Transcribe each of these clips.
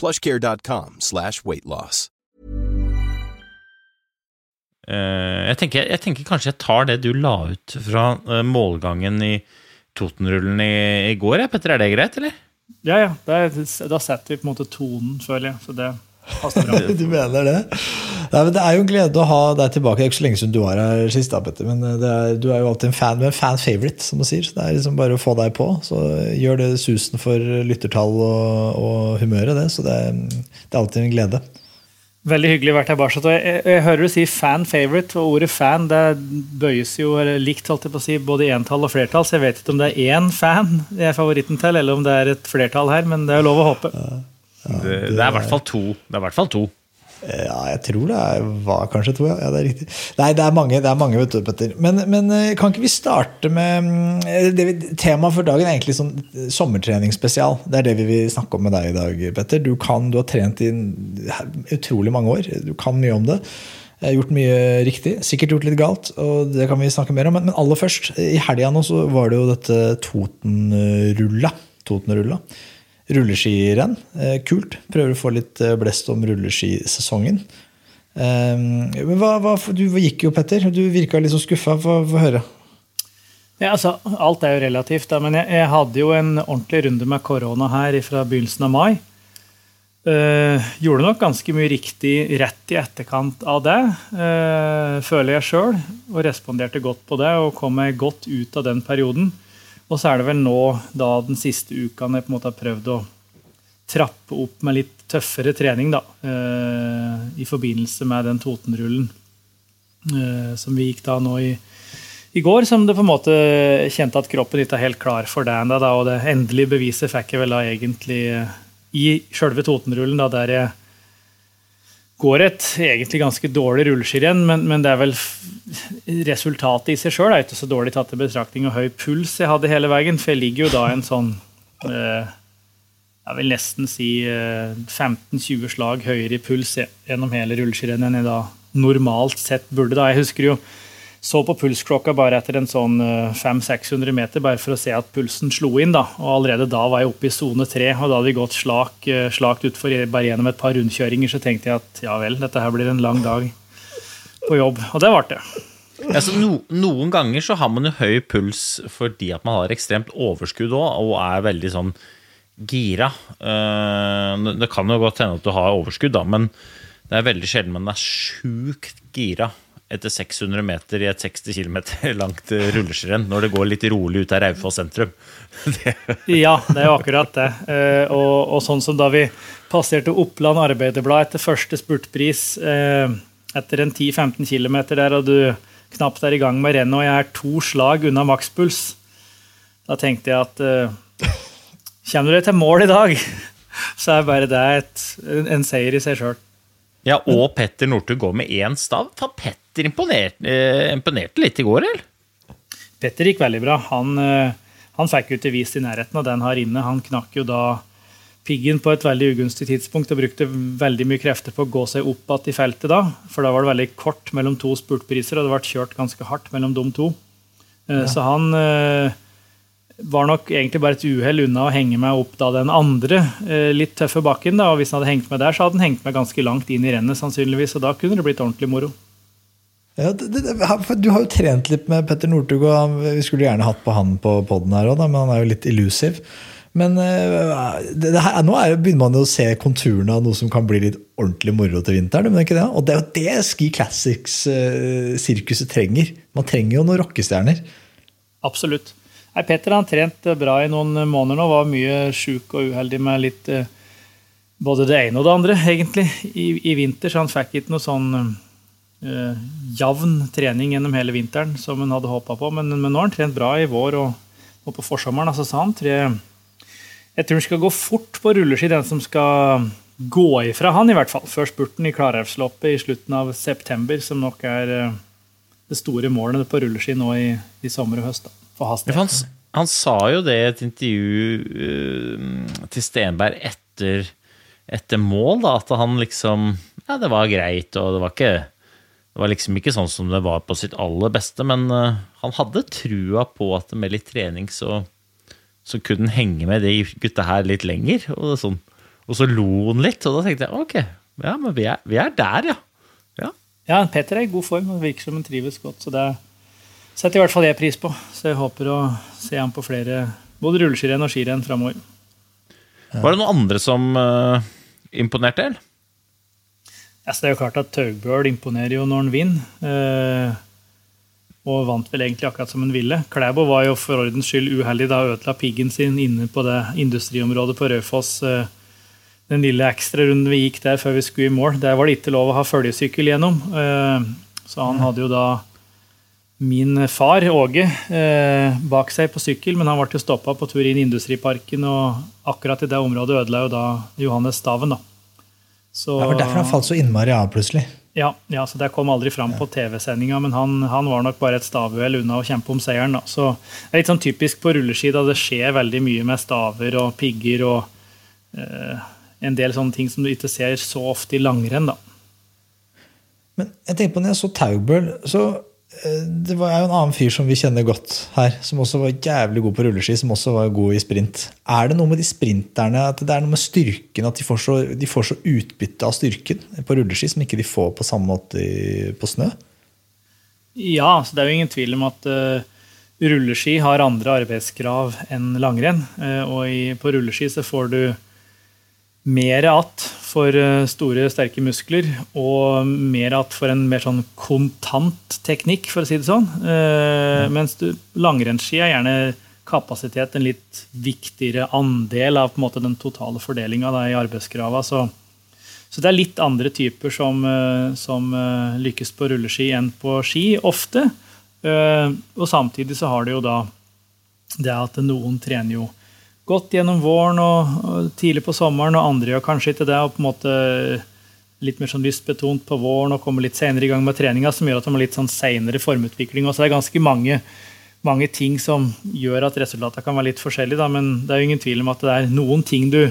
plushcare.com slash weight loss. Eh, jeg, tenker, jeg tenker kanskje jeg tar det du la ut fra uh, målgangen i Totenrullen i, i går, jeg, Petter. Er det greit, eller? Ja, ja. Da, da setter vi på en måte tonen, føler jeg. Så det. Du mener det? Nei, men Det er jo en glede å ha deg tilbake. Det er ikke så lenge siden du var her sist. da, Petter, men eh, er, Du er jo alltid en fan med en fan favorite, som du sier. så Det er liksom bare å få deg på. Så gjør det susen for lyttertall og, og humøret, det. Så det, det er alltid en glede. Veldig hyggelig å være tilbake. Jeg, jeg, jeg, hører du si fan favorite, og ordet fan det bøyes jo likt holdt jeg på å si, både entall og flertall, så jeg vet ikke om det er én fan jeg er favoritten til, eller om det er et flertall her, men det er jo lov å håpe. Ja, ja, det, det, er i hvert fall to. Det er i hvert fall to. Ja, jeg tror det var kanskje to, ja. ja. det er riktig. Nei, det er mange, det er mange vet du, Petter. Men, men, eh, kan ikke vi starte med eh, Temaet for dagen er egentlig sånn sommertreningsspesial. Det er det vi vil snakke om med deg i dag, Petter. Du, kan, du har trent i utrolig mange år. Du kan mye om det. Jeg har gjort mye riktig, sikkert gjort litt galt, og det kan vi snakke mer om. Men, aller først, i helga nå så var det jo dette Totenrulla. Totenrulla rulleskirenn. Eh, kult. Prøver å få litt eh, blest om rulleskisesongen. Men hva, hva, du gikk jo, Petter. Du virka litt så skuffa. Få høre. Ja, altså, alt er jo relativt, da, men jeg, jeg, hadde jo en ordentlig runde med korona her fra begynnelsen av mai. Uh, gjorde nok ganske mye riktig rett i etterkant av det, uh, føler jeg sjøl. Og responderte godt på det og kom meg godt ut av den perioden. Og så er det vel nå, da den siste uka, jeg på en måte har prøvd å trappe opp med litt tøffere trening da, eh, i forbindelse med den Totenrullen eh, som vi gikk da nå i, i, går, som det på en måte kjente at kroppen ikke er helt klar for det ennå. Og det endelige beviset fikk jeg vel da egentlig i sjølve Totenrullen, da, der jeg går et egentlig ganske dårlig rulleskirenn, men, men, det er vel resultatet i seg sjøl er ikke så dårlig tatt i betraktning og høy puls jeg hadde hele veien. For jeg ligger jo da en sånn eh, Jeg vil nesten si eh, 15-20 slag høyere i puls gjennom hele rulleskirennet enn jeg da normalt sett burde. da. Jeg husker jo så på pulsklokka bare etter en sånn 500-600 eh, meter, bare for å se at pulsen slo inn. da, og Allerede da var jeg oppe i sone tre, og da hadde vi gått slak, eh, slakt utfor bare gjennom et par rundkjøringer. Så tenkte jeg at ja vel, dette her blir en lang dag på jobb. Og det ble det. Altså, no, noen ganger så har man jo høy puls fordi at man har ekstremt overskudd òg, og er veldig sånn gira. Uh, det kan jo godt hende at du har overskudd, da, men det er veldig sjelden man er sjukt gira etter 600 meter i et 60 km langt rulleskirenn når det går litt rolig ut av Raufoss sentrum. ja, det er jo akkurat det. Eh, og, og, sånn som da vi passerte Oppland Arbeiderblad etter første spurtpris eh, etter en 10-15 km der, og du knapt er i gang med rennet, og jeg er to slag unna makspuls, da tenkte jeg at eh, Kommer du deg til mål i dag, så er bare det et, en seier i seg sjøl. Ja, og Petter Northug går med én stav. Petter imponerte, eh, imponerte, litt i går, eller? Petter gikk veldig bra. Han, eh, han fikk jo ikke vist i nærheten av den her inne. Han knakk jo da piggen på et veldig ugunstig tidspunkt og brukte veldig mye krefter på å gå seg opp igjen i feltet da. For da var det veldig kort mellom to spurtpriser, og det ble kjørt ganske hardt mellom de to. Eh, ja. Så han var nok egentlig bare et uhell unna å henge meg opp da den andre litt tøffe bakken. da, og Hvis han hadde hengt meg der, så hadde han hengt meg ganske langt inn i rennet. sannsynligvis, og Da kunne det blitt ordentlig moro. Ja, det, det, du har jo trent litt med Petter Northug, og vi skulle gjerne hatt på han på poden her òg, men han er jo litt illusiv. Men det, det her, nå er, begynner man jo å se konturene av noe som kan bli litt ordentlig moro til vinteren. Men ikke det? Og det er jo det Ski Classics-sirkuset uh, trenger. Man trenger jo noen rockestjerner. Absolutt. Nei, Petter har trent bra i noen måneder nå. Var mye sjuk og uheldig med litt både det ene og det andre, egentlig, i, i vinter. Så han fikk ikke noe sånn uh, jevn trening gjennom hele vinteren som han hadde håpa på. Men, men, nå har han trent bra i vår og, og på forsommeren. Altså, sa han tre Jeg tror han skal gå fort på rulleski, den som skal gå ifra han, i hvert fall. Før spurten i Klarälvsloppet i slutten av september, som nok er uh, det store målet på rulleski nå i, i sommer og høst. Da, for Han, han, sa jo det i et intervju uh, til Stenberg etter etter mål, da, at han liksom Ja, det var greit, og det var ikke det var liksom ikke sånn som det var på sitt aller beste, men uh, han hadde trua på at med litt trening så, så kunne han henge med de gutta her litt lenger. Og, sånn. og, så lo han litt, og da tenkte jeg ok, ja, men vi er, vi er der, ja. ja. Ja, Peter er i god form og virker som han trives godt. Så det setter i hvert fall jeg pris på. Så jeg håper å se ham på flere både rulleskirenn og skirenn framover. Var det noen andre som uh, imponerte, eller? Altså, det er jo klart at Taugbøl imponerer jo når han vinner. Uh, og vant vel egentlig akkurat som han ville. Klæbo var jo for ordens skyld uheldig da ødela piggen sin inne på det industriområdet på Raufoss. Uh, den lille ekstrarunden vi gikk der før vi skulle i mål, der var det ikke lov å ha følgesykkel gjennom. Så han hadde jo da min far, Åge, eh, bak seg på sykkel, men han ble stoppa på tur inn i Industriparken, og akkurat i det området ødela jo da Johannes staven. da. Så, det var derfor han falt så innmari av, plutselig. Ja, ja, så det kom aldri fram ja. på TV-sendinga, men han, han, var nok bare et stavuhell unna å kjempe om seieren. da. Så Det er litt sånn typisk på rulleski, da det skjer veldig mye med staver og pigger og eh, en del sånne ting som du ikke ser så ofte i langrenn. da. Men jeg tenker på når jeg så Taubøl, så det var jo en annen fyr som vi kjenner godt her, som også var jævlig god på rulleski, som også var god i sprint. Er det noe med de sprinterne, at det er noe med styrken, at de får så, de får så utbytte av styrken på rulleski som ikke de får på samme måte på snø? Ja, så det er jo ingen tvil om at uh, rulleski har andre arbeidskrav enn langrenn. Uh, og i, på rulleski så får du mer att for eh, store, sterke muskler, og mer att for en mer sånn kontant teknikk, for å si det sånn. Eh, mens langrennsski er gjerne kapasitet en litt viktigere andel av måte, den totale fordelinga i arbeidskrava. Så, så, det er litt andre typer som, eh, som uh, lykkes på rulleski enn på ski, ofte. Uh, og samtidig så har det jo da det at noen trener jo godt gjennom våren og, tidlig på sommeren, og andre gjør kanskje ikke det. og på en måte litt mer sånn lystbetont på våren og kommer litt senere i gang med treninga, som gjør at de har litt sånn senere formutvikling. Og så er det ganske mange, mange ting som gjør at resultatene kan være litt forskjellige. Da. Men det er jo ingen tvil om at det er noen ting du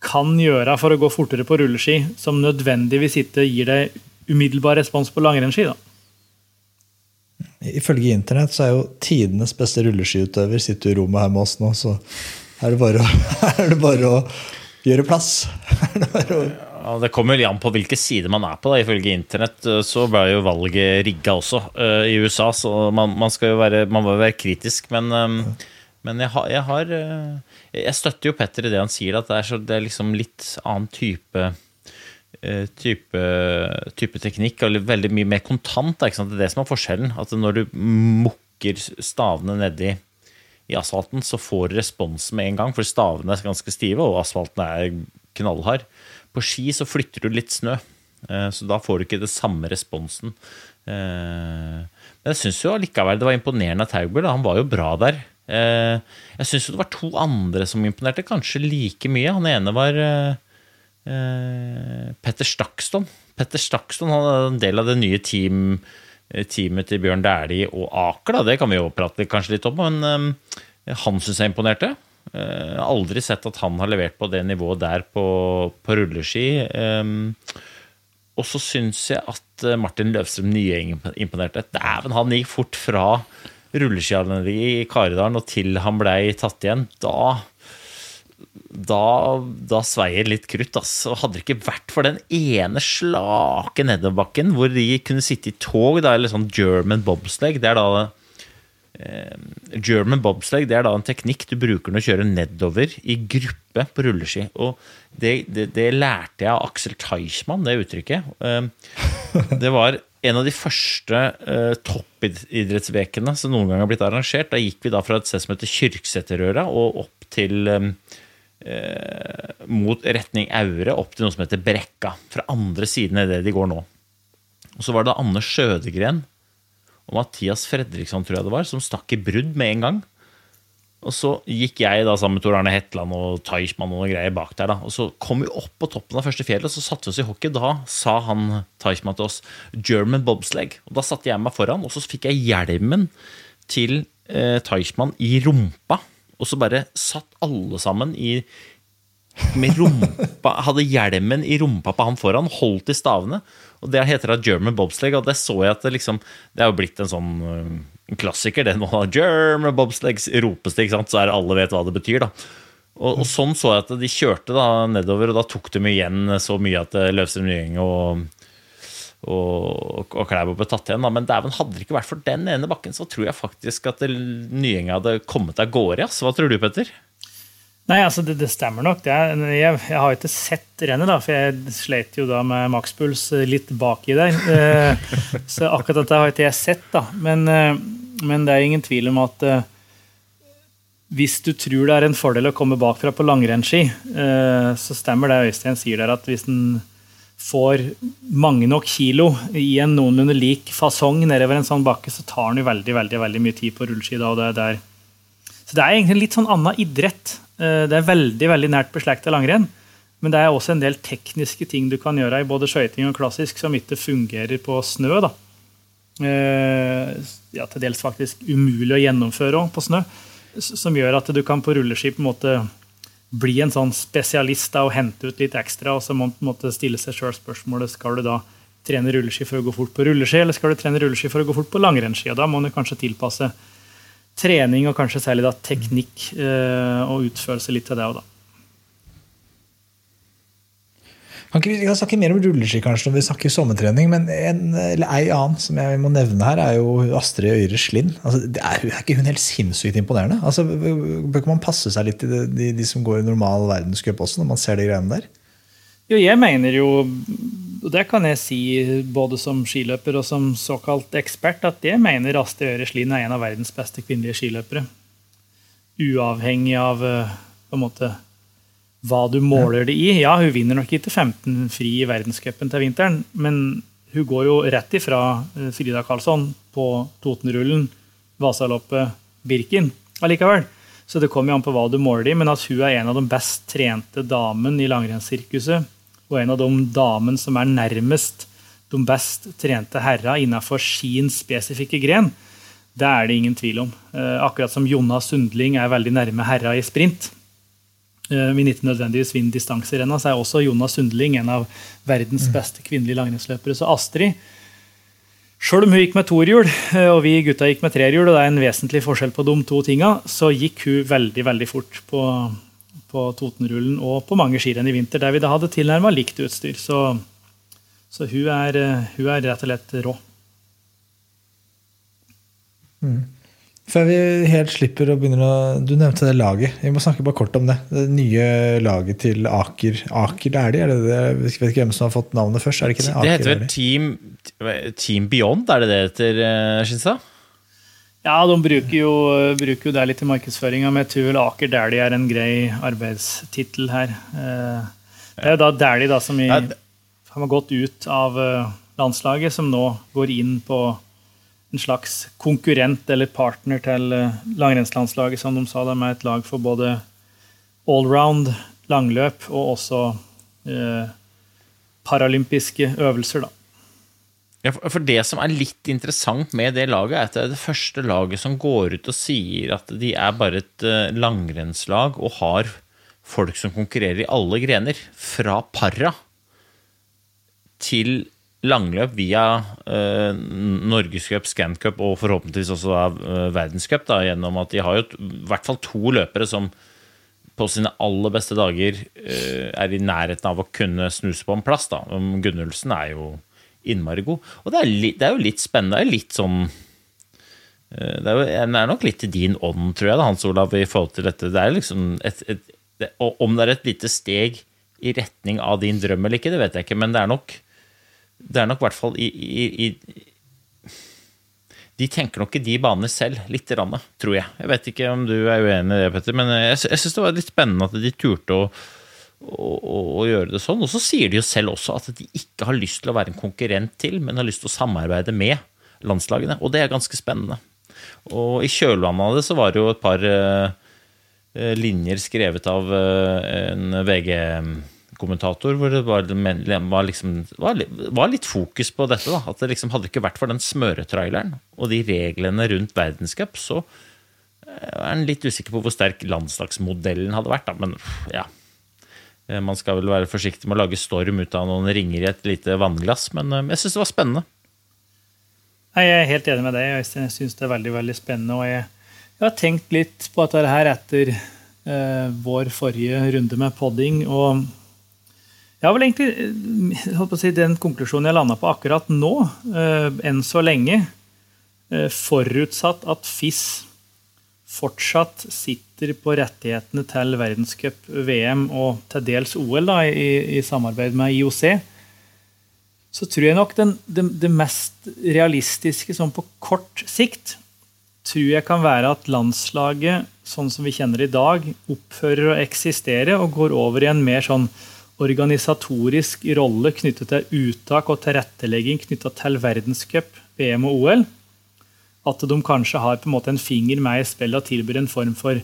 kan gjøre for å gå fortere på rulleski, som nødvendigvis ikke gir deg umiddelbar respons på langrennsski. da. Ifølge internett så er jo tidenes beste rulleskiutøver sitter i rommet her med oss nå, så er det bare er det bare å gjøre plass. det, å... ja, det kommer jo an på hvilke sider man er på. Da. Ifølge internett eh, så ble jo valget rigga også uh, i USA, så man, man, skal jo være, man må være kritisk. Men, um, men jeg, har, jeg, har, jeg støtter jo Petter i det han sier, at det er, så, det er liksom litt annen type Eh, type, type, teknikk, eller veldig mye mer kontant. Det er det som er forskjellen. At når du mukker stavene nedi i asfalten, så får du respons med en gang, for stavene er ganske stive, og asfalten er knallhard. På ski så flytter du litt snø, eh, så da får du ikke det samme responsen. Eh, men jeg syns jo allikevel det var imponerende av Taubel. Han var jo bra der. Jeg syns det var to andre som imponerte, kanskje like mye. Han ene var Eh, Petter Stakston. Petter Stakston han er en del av det nye team, eh, teamet til Bjørn Dæhlie og Aker. Da. Det kan vi jo prate kanskje litt om, men um, han syns jeg imponerte. Jeg har aldri sett at han har levert på det nivået der på, på rulleski. Og så syns jeg at Martin Løvstrøm Nye imponerte. Dæven, han gikk fort fra rulleskianlegget i Karidalen og til han blei tatt igjen. Da da, da sveier litt krutt. Altså. Hadde det ikke vært for den ene slake nedoverbakken hvor de kunne sitte i tog, da, eller sånn German bobsleg Det er da eh, German bobsleigh det er da en teknikk du bruker når du kjører nedover i gruppe på rulleski. Og det, det, det lærte jeg av Aksel Teichmann, det uttrykket. Eh, det var en av de første eh, toppidrettsvekene som noen gang har blitt arrangert. Da gikk vi da fra et sted som heter Kyrksæterøra og opp til eh, mot retning Aure, opp til noe som heter Brekka. Fra andre siden av det de går nå. Og så var det Anne Sjødegren og Mathias Fredriksson, tror jeg det var, som stakk i brudd med en gang. Og så gikk jeg da sammen med Tor Arne Hetland og Teichmann og noen greier bak der. da, Og så kom vi opp på toppen av første fjellet, og så satte vi oss i hockey. Da sa han Teichmann til oss 'German bobsleg'. Og da satte jeg meg foran, og så fikk jeg hjelmen til eh, Teichmann i rumpa. Og så bare satt alle sammen i med rumpa, hadde hjelmen i rumpa på han foran, holdt i stavene. Og det heter da German bobsleigh, og det så jeg at det liksom Det er jo blitt en sånn en øh, klassiker, det nå. German bobsleigh ropes det, ikke sant, så er alle vet hva det betyr, da. Og, og, sånn så jeg at de kjørte da nedover, og da tok de igjen så mye at øh, Løvstrøm Nyeng og, og, og Klæbo ble tatt igjen. Da. Men dæven, hadde det ikke vært for den ene bakken, så tror jeg faktisk at Nyeng hadde kommet av gårde. Hva tror du, Petter? Nei, altså det, det stemmer nok. Det er, jeg, jeg, har ikke sett rennet, da, for jeg slet jo da med makspuls eh, litt baki der. Eh, så akkurat dette har ikke jeg sett, da. Men, eh, men, det er ingen tvil om at hvis du tror det er en fordel å komme bakfra på langrennsski, så stemmer det Øystein sier der, at hvis en får mange nok kilo i en noenlunde lik fasong nedover en sånn bakke, så tar den jo veldig veldig, veldig mye tid på rulleski. da, og det er der. Så det er egentlig litt sånn annen idrett Eh, det er veldig veldig nært beslekta langrenn. Men det er også en del tekniske ting du kan gjøre i både skøyting og klassisk som ikke fungerer på snø. da. Eh, ja, til dels faktisk umulig å gjennomføre på snø. Som gjør at du kan på rulleski på en måte bli en sånn spesialist da, og hente ut litt ekstra. Og så må man på en måte stille seg sjøl spørsmålet skal du da trene rulleski for å gå fort på rulleski, eller skal du trene rulleski for å gå fort på langrennsski. Og da må du kanskje tilpasse trening og kanskje særlig da teknikk eh, og utførelse litt av det òg, da. Kan ikke vi kan snakke mer om rulleski kanskje når vi snakker sommertrening, men en, ei annen som jeg må nevne her, er jo Astrid Øyre Slind. Altså, er, er, ikke hun helt sinnssykt imponerende? Altså, Bør ikke man passe seg litt i de, de, de som går i normal verdenscup også, når man ser de greiene der? Jo, jeg mener jo og det kan jeg si både som skiløper og som såkalt ekspert, at jeg mener Astrid Øyre Slind er en av verdens beste kvinnelige skiløpere. Uavhengig av eh, på en måte, hva du måler det i. Ja, hun vinner nok ikke 15 fri i verdenscupen til vinteren, men hun går jo rett ifra eh, Frida Karlsson på Totenrullen, Vasaloppet, Birken allikevel. Så det kommer jo an på hva du måler det i, men at hun er en av de best trente damene i langrennssirkuset og en av de damene som er nærmest de best trente herra innenfor sin spesifikke gren, det er det ingen tvil om. Eh, akkurat som Jonna Sundling er veldig nærme herra i sprint. Eh, vil ikke nødvendigvis vinne distanserenna, så er også Jonas Sundling en av verdens mm. beste kvinnelige langrennsløpere. Så Astrid, sjøl om hun gikk med tohjul, eh, og vi gutta gikk med trehjul, og det er en vesentlig forskjell på de to tinga, så gikk hun veldig, veldig fort på, på Totenrullen og på mange skirenn i vinter der vi da hadde tilnærma likt utstyr. Så, så hun, er, eh, hun, er, rett og slett rå. Mm. Før vi helt slipper å begynne å Du nevnte det laget. Vi må snakke bare kort om det. Det nye laget til Aker. Aker det er de, er det det? Jeg vet ikke hvem som har fått navnet først? er Det ikke det? Aker, det heter vel Team, Team, Beyond, er det det heter, Skinstad? Skinsa? Ja, de bruker jo, bruker jo det litt i markedsføringa, men jeg tror vel Aker Dæhlie er en grei arbeidstittel her. Eh, det er jo da Dæhlie som i, har gått ut av eh, landslaget, som nå går inn på en slags konkurrent eller partner til eh, langrennslandslaget, som de sa. De er et lag for både allround, langløp og også eh, paralympiske øvelser. da. Ja, for Det som er litt interessant med det laget, er at det er det første laget som går ut og sier at de er bare et eh, langrennslag og har folk som konkurrerer i alle grener. Fra para til langløp via uh, Norgescup, Scancup og forhåpentligvis også uh, verdenscup. Da, gjennom at de har jo i hvert fall to løpere som på sine aller beste dager uh, er i nærheten av å kunne snuse på en plass. Da. Gunnulfsen er jo innmari god. Og det er, litt, det er, jo litt spennende. Det er litt sånn det er, det er nok litt i din ånd, tror jeg, da, Hans Olav, i forhold til dette. Det er liksom et, et, det, Om det er et lite steg i retning av din drøm eller ikke, det vet jeg ikke, men det er nok det er nok i hvert fall i, i, i de tenker nok i de banene selv, litt, grann, tror jeg. Jeg vet ikke om du er uenig i det, Petter, men jeg, jeg syns det var litt spennende at de turte å, å, å, gjøre det sånn. Og så sier de jo selv også at de ikke har lyst til å være en konkurrent til, men har lyst til å samarbeide med landslagene. Og det er ganske spennende. Og i kjølvannet av det så var det jo et par uh, linjer skrevet av uh, en VG kommentator hvor det var, var, liksom, var, var, litt fokus på dette. da, At det liksom hadde ikke vært for den smøretraileren og de reglene rundt verdenscup, så eh, er en litt usikker på hvor sterk landslagsmodellen hadde vært. da, Men ja. Eh, man skal vel være forsiktig med å lage storm ut av noen ringer i et lite vannglass, men eh, jeg syns det var spennende. Jeg er helt enig med deg. Jeg syns det er veldig veldig spennende. og jeg, jeg har tenkt litt på dette her etter eh, vår forrige runde med podding. og ja, vel egentlig eh, si, Den konklusjonen jeg landa på akkurat nå, eh, enn så lenge, eh, forutsatt at FIS fortsatt sitter på rettighetene til verdenscup, VM og til dels OL da, i, i, samarbeid med IOC, så tror jeg nok den, det, det, mest realistiske sånn på kort sikt tror jeg kan være at landslaget, sånn som vi kjenner i dag, opphører å eksistere og går over i en mer sånn organisatorisk rolle knyttet til uttak og tilrettelegging knytta til verdenscup, VM og OL. At de kanskje har en en finger med i spillet og tilbyr en form for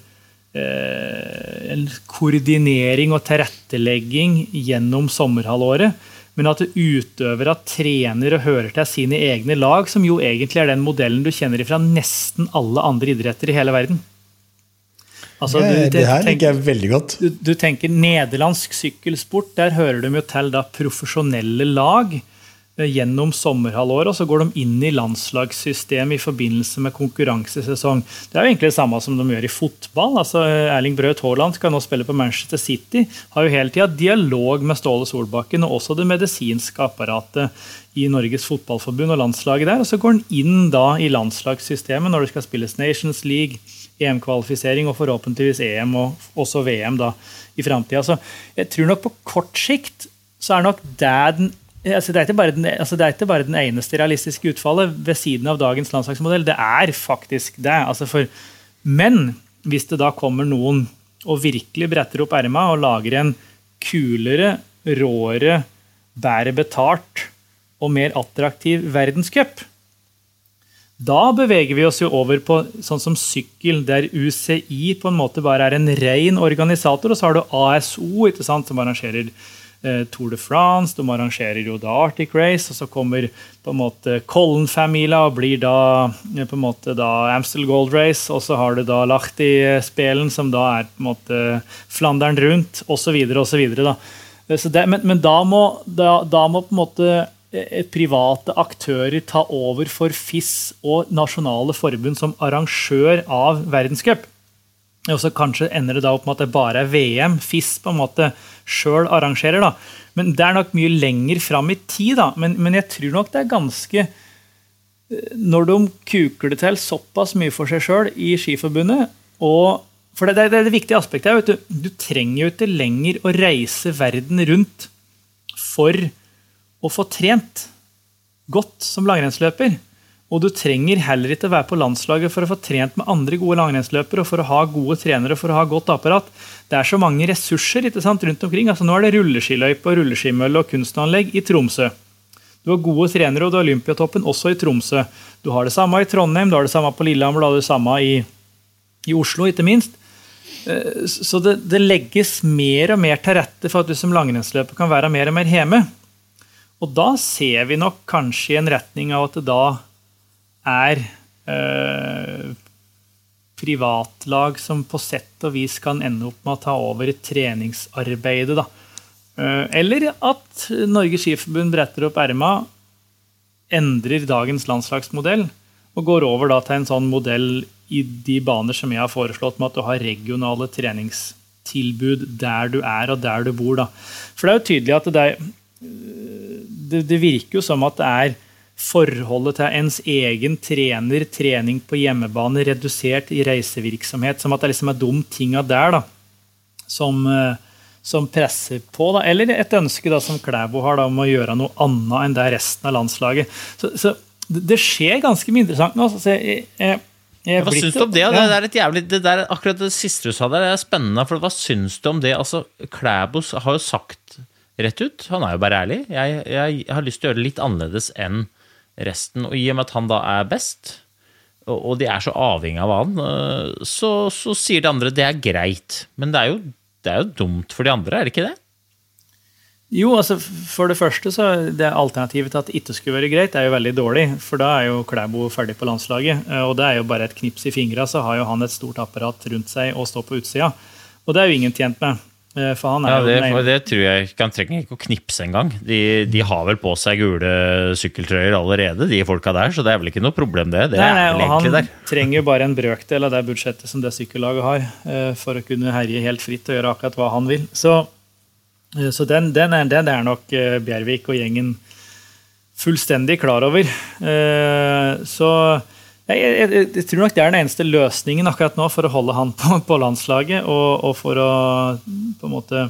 eh, koordinering og tilrettelegging gjennom sommerhalvåret. Men at utøvere trener og hører til sine egne lag, som jo egentlig er den modellen du kjenner fra nesten alle andre idretter i hele verden. Altså, du, det, det, her liker jeg veldig godt. Du, du, tenker nederlandsk sykkelsport. Der hører de jo til da profesjonelle lag eh, gjennom sommerhalvåret, og så går de inn i landslagssystemet i forbindelse med konkurransesesong. Det er jo egentlig det samme som de gjør i fotball. altså Erling Braut Haaland skal nå spille på Manchester City. Har jo hele tida dialog med Ståle Solbakken og også det medisinske apparatet i Norges Fotballforbund og landslaget der. Og så går han inn da i landslagssystemet når det skal spilles Nations League EM-kvalifisering og forhåpentligvis EM og også VM da, i framtida. Så jeg tror nok på kort sikt så er nok det altså det, er den, altså det, er ikke bare den, eneste realistiske utfallet ved siden av dagens landslagsmodell. Det er faktisk det. Altså for, men hvis det da kommer noen og virkelig bretter opp erma og lager en kulere, råere, bedre betalt og mer attraktiv verdenscup, da beveger vi oss jo over på sånn som sykkel, der UCI på en måte bare er en ren organisator. Og så har du ASO, ikke sant, som arrangerer eh, Tour de France, de arrangerer jo da Arctic Race, og så kommer på en måte Collen-familia og blir da eh, på en måte da Amstel Gold Race, og så har du da Lahti-spelen, som da er på en måte Flandern rundt, osv., osv. Men, men da, må, da, da må på en måte Eh, private aktører ta over for FIS og nasjonale forbund som arrangør av verdenscup. Og så Kanskje ender det da opp med at det bare er VM FIS på en måte sjøl arrangerer. da. Men Det er nok mye lenger fram i tid. da. Men, men, jeg tror nok det er ganske eh, Når de kuker det til såpass mye for seg sjøl i Skiforbundet og for det, det, er det viktige aspektet her, du, du trenger jo ikke lenger å reise verden rundt for å få trent godt som langrennsløper. Og du trenger heller ikke være på landslaget for å få trent med andre gode langrennsløpere og for å ha gode trenere og for å ha godt apparat. Det er så mange ressurser sant, rundt omkring. Altså, nå er det rulleskiløype, og rulleskimølle og kunstanlegg i Tromsø. Du har gode trenere, og du har Olympiatoppen også i Tromsø. Du har det samme i Trondheim, du har det samme på Lillehammer, du har det samme i, i Oslo, ikke minst. Eh, så det, det, legges mer og mer til rette for at du som langrennsløper kan være mer og mer hjemme. Og da ser vi nok kanskje i en retning av at det da er eh, privatlag som på sett og vis kan ende opp med å ta over treningsarbeidet. Da. Eh, eller at Norges Skiforbund bretter opp erma, endrer dagens landslagsmodell og går over da, til en sånn modell i de baner som jeg har foreslått, med at du har regionale treningstilbud der du er og der du bor. Da. For det er jo tydelig at det er det, det, virker jo som at det er forholdet til ens egen trener, trening på hjemmebane, redusert i reisevirksomhet, som at det liksom er de tinga der da, som, eh, som, presser på. Da. Eller et ønske da, som Klæbo har da, om å gjøre noe annet enn det resten av landslaget. Så, så det skjer ganske mye interessant nå. Så jeg, jeg, jeg hva syns du om det? Det, der et jævlig, det der, akkurat det siste du sa der, er spennende. for Hva syns du om det? Altså, Klæbo har jo sagt rett ut, han er jo bare ærlig, jeg, jeg, har lyst til å gjøre det litt annerledes enn resten. Og i og med at han da er best, og, og de er så avhengig av han, øh, så, så, sier de andre det er greit. Men det er, jo, det er jo dumt for de andre, er det ikke det? Jo, altså for det første så det alternativet til at det ikke skulle være greit, er jo veldig dårlig. For da er jo Klæbo ferdig på landslaget. Eh, og det er jo bare et knips i fingra, så har jo han et stort apparat rundt seg og står på utsida. Og det er jo ingen tjent med. Eh, for han er ja, det, jo det tror jeg Han trenger ikke å knipse engang. De, de, har vel på seg gule sykkeltrøyer allerede, de folka der, så det er vel ikke noe problem, det. det nei, nei, og han der. trenger jo bare en brøkdel av det budsjettet som det sykkellaget har, eh, for å kunne herje helt fritt og gjøre akkurat hva han vil. Så, eh, så den, den, er, den, er, nok Bjervik og gjengen fullstendig klar over. Så jeg, jeg, jeg, tror nok det er den eneste løsningen akkurat nå for å holde han på, på landslaget. Og, og, for å på en måte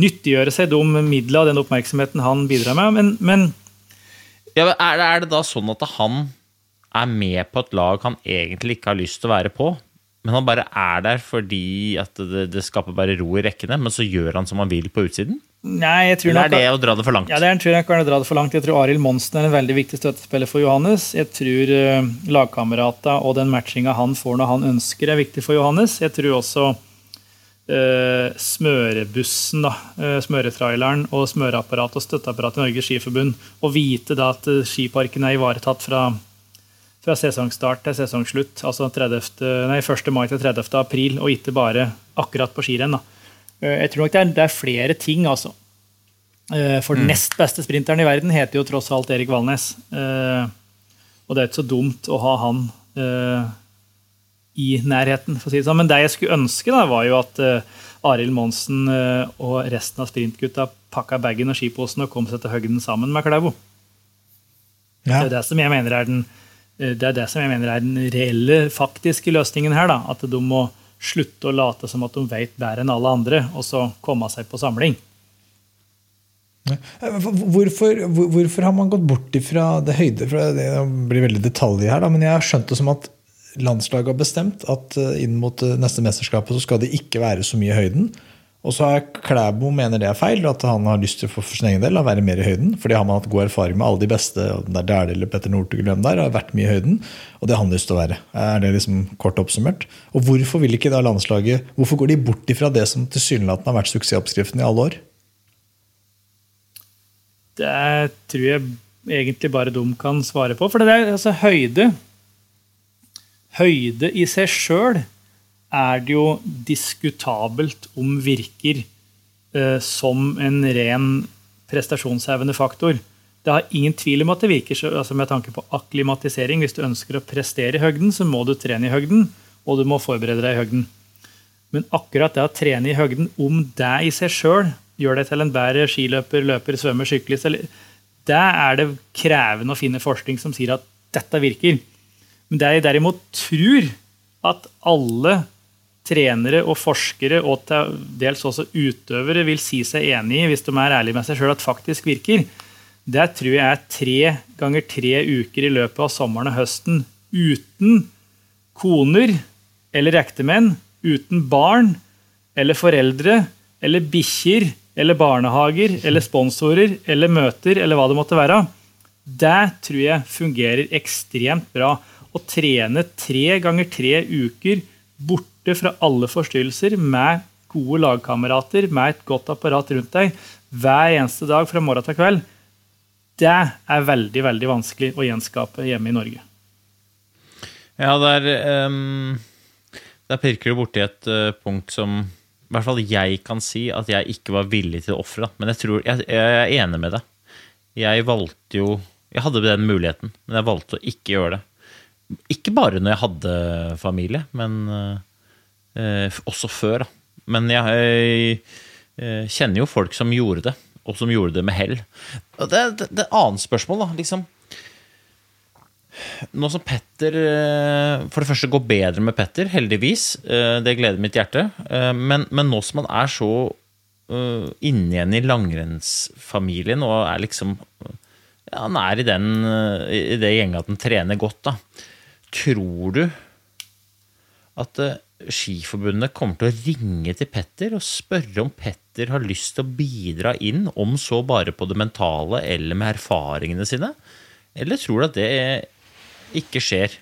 nyttiggjøre seg de midlene og den oppmerksomheten han bidrar med. Men, men ja, er, er, det, da sånn at han er med på et lag han egentlig ikke har lyst til å være på? Men han bare er der fordi at det, det skaper bare ro i rekkene, men så gjør han som han vil på utsiden? Nei, jeg tror Eller er det å dra det for langt? Ja, det er, tror jeg kan dra det for langt. Jeg tror Arild Monsen er en veldig viktig støttespiller for Johannes. Jeg tror uh, lagkamerata og den matchinga han får når han ønsker, er viktig for Johannes. Jeg tror også uh, smørebussen, da, uh, smøretraileren og smøreapparatet og støtteapparatet i Norges Skiforbund, å vite da at skiparken er ivaretatt fra, fra sesongstart til sesongslutt, altså 30, nei, 1. mai til 30. april, og ikke bare akkurat på skirenn. da Eh, jeg tror nok det er, det er flere ting, altså. Eh, for den mm. nest beste sprinteren i verden heter jo tross alt Erik Valnes. Eh, og det er ikke så dumt å ha han i nærheten, for å si det sånn. Men det jeg skulle ønske, da, var jo at Arild Monsen og resten av sprintgutta pakka bagen og skiposen og kom seg til høgden sammen med Klæbo. Ja. Det er det som jeg mener er den det er det som jeg mener er den reelle, faktiske løsningen her. da, At de må slutte å late som at de vet bedre enn alle andre, og så komme seg på samling. Hvorfor, hvorfor, har man gått bort ifra det høyde? For det blir veldig detaljer her, da, men jeg har skjønt det som at landslaget har bestemt at eh, inn mot eh, neste mesterskapet så skal det ikke være så mye i høyden. Og så har Klæbo mener det er feil, at han har lyst til for, for sin egen del å være mer i høyden. For det har man hatt god erfaring med. Alle de beste, der er Dæhlie eller Petter Northug der, har vært mye i høyden. Og det har han lyst til å være. Er det liksom kort oppsummert? Og hvorfor vil ikke da landslaget Hvorfor går de bort ifra det som tilsynelatende har vært suksessoppskriften i alle år? Det tror jeg egentlig bare de kan svare på. For det er altså høyde Høyde i seg sjøl er det jo diskutabelt om virker eh, som en ren prestasjonshevende faktor. Det har ingen tvil om at det virker altså med tanke på akklimatisering. Hvis du ønsker å prestere i høgden, så må du trene i høgden, og du må forberede deg i høgden. Men akkurat det å trene i høgden, om det i seg sjøl gjør deg til en bedre skiløper, løper, svømmer, syklist Det er det krevende å finne forskning som sier at dette virker. Men det jeg derimot tror at alle trenere og forskere og til dels også utøvere vil si seg enig i, hvis de er ærlige med seg sjøl, at faktisk virker, det tror jeg er tre ganger tre uker i løpet av sommeren og høsten uten koner eller ektemenn, uten barn eller foreldre eller bikkjer eller barnehager eller sponsorer eller møter eller hva det måtte være. Det tror jeg fungerer ekstremt bra. Å trene tre ganger tre uker borte borte fra alle forstyrrelser med gode lagkamerater, med et godt apparat rundt deg hver eneste dag fra morgen til kveld, det er veldig, veldig vanskelig å gjenskape hjemme i Norge. Ja, der, um, der pirker du borti et uh, punkt som i hvert fall jeg kan si at jeg ikke var villig til å ofre. Men jeg, tror, jeg, jeg er enig med deg. Jeg valgte jo Jeg hadde den muligheten, men jeg valgte å ikke gjøre det. Ikke bare når jeg hadde familie, men uh, også før. Men jeg, jeg, eh, kjenner jo folk som gjorde det, og som gjorde det med hell. Det, er et annet spørsmål, da. Liksom, nå som Petter eh, For det første går bedre med Petter, heldigvis. eh, Det gleder mitt hjerte. Eh, Men, men nå som han er så inne igjen i langrennsfamilien og er liksom ja, Han er i, den, i det gjenget at han trener godt, da. Tror du at Skiforbundet kommer til å ringe til Petter og spørre om Petter har lyst til å bidra inn, om så bare på det mentale eller med erfaringene sine? Eller tror du at det ikke skjer?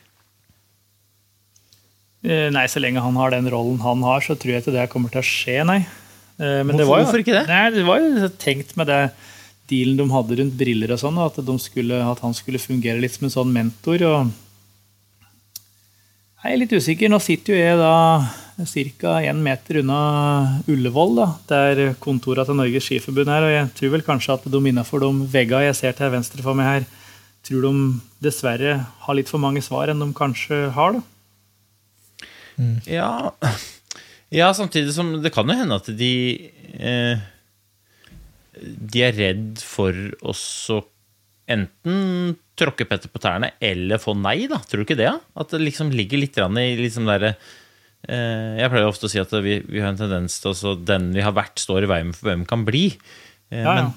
Eh, Nei, så lenge han har den rollen han har, så tror jeg ikke det kommer til å skje, nei. Eh, Men det Hvorfor- var jo, hvorfor ikke det? Nei, det var jo tenkt med det dealen de hadde rundt briller og sånn, at, skulle, at han skulle fungere litt som en sånn mentor. og Jeg er litt usikker. Nå sitter jo jeg da ca. én meter unna Ullevål, da, der kontorene til Norges Skiforbund er. Og jeg tror vel kanskje at de innafor de veggene jeg ser til venstre for meg her, tror de dessverre har litt for mange svar enn de kanskje har. da. Ja, ja samtidig som det kan jo hende at de eh, De er redd for også enten tråkke Petter på tærne eller få nei, da. Tror du ikke det? At det liksom ligger litt i liksom der, eh, Jeg pleier ofte å si at vi, vi har en tendens til at den vi har vært, står i veien for hvem kan bli. Eh, Ja, ja.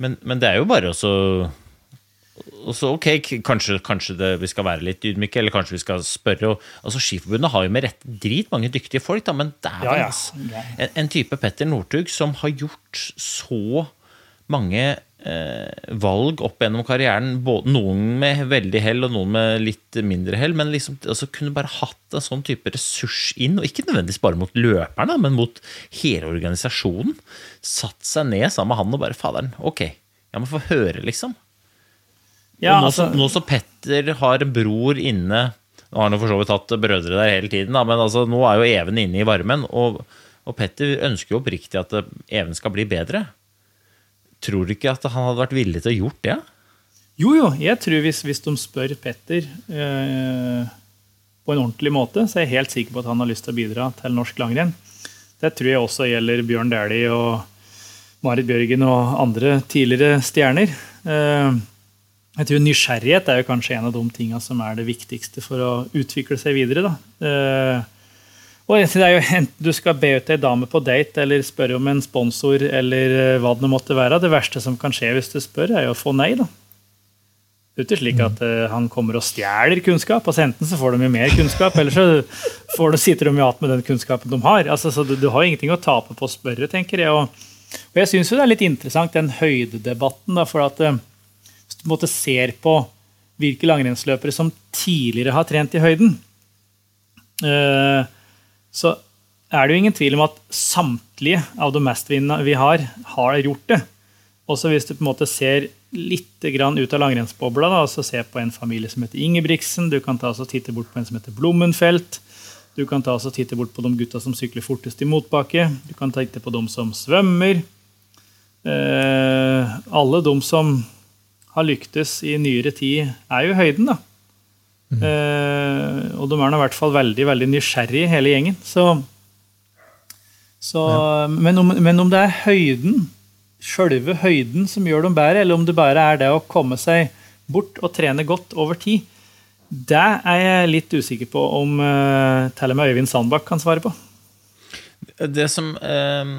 Men, men, men det er jo bare også også, ok, kanskje, kanskje det, vi skal være litt ydmyke, eller kanskje vi skal spørre. Og, altså Skiforbundet har jo med rette drit mange dyktige folk, da, men dæven, ja. En, en type Petter Northug som har gjort så mange eh, valg opp gjennom karrieren, både, noen med veldig hell og noen med litt mindre hell, men liksom altså, kunne bare hatt en sånn type ressurs inn, og ikke nødvendigvis bare mot løperne, men mot hele organisasjonen. Satt seg ned sammen med han og bare Faderen, ok, jeg må få høre, liksom. Ja, og nå, altså, nå som Petter har en bror inne Nå har han jo for så vidt hatt brødre der hele tiden, da, men altså, nå er jo Even inne i varmen. Og, og Petter ønsker jo oppriktig at Even skal bli bedre. Tror du ikke at han hadde vært villig til å gjort det? Jo, jo. Jeg tror hvis, hvis de spør Petter eh, på en ordentlig måte, så er jeg helt sikker på at han har lyst til å bidra til norsk langrenn. Det tror jeg også gjelder Bjørn Dæhlie og Marit Bjørgen og andre tidligere stjerner. Eh, jeg tror Nysgjerrighet er jo kanskje en av de tingene som er det viktigste for å utvikle seg videre. Da. Eh, og det er jo Enten du skal be ut ei dame på date eller spørre om en sponsor, eller eh, hva det måtte være. Det verste som kan skje hvis du spør, er jo å få nei. da. Det er ikke slik at eh, han kommer og stjeler kunnskap. altså Enten så får de jo mer kunnskap, eller så får de, sitter de jo igjen med den kunnskapen de har. altså så Du, du har jo ingenting å tape på å spørre, tenker jeg. Og, og jeg syns det er litt interessant, den høydedebatten. da, for at eh, Hvis du måte ser på hvilke langrennsløpere som tidligere har trent i høyden, eh, så er det jo ingen tvil om at samtlige av de mestvinnene vi har, har gjort det. Også hvis du på en måte ser litt ut av langrennsbobla, da, altså se på en familie som heter Ingebrigtsen, du kan ta og titte bort på en som heter Blommenfelt, du kan ta og titte bort på de gutta som sykler fortest i motbakke, du kan titte på de som svømmer. Eh, alle de som har lyktes i nyere tid, er jo i høyden, da. Eh, og de er nå i hvert fall veldig veldig nysgjerrige, hele gjengen. Så, så, men, om, men om det er høyden, sjølve høyden, som gjør dem bedre, eller om det bare er det å komme seg bort og trene godt over tid, det er jeg litt usikker på om eh, til og med Øyvind Sandbakk kan svare på. Det som, eh,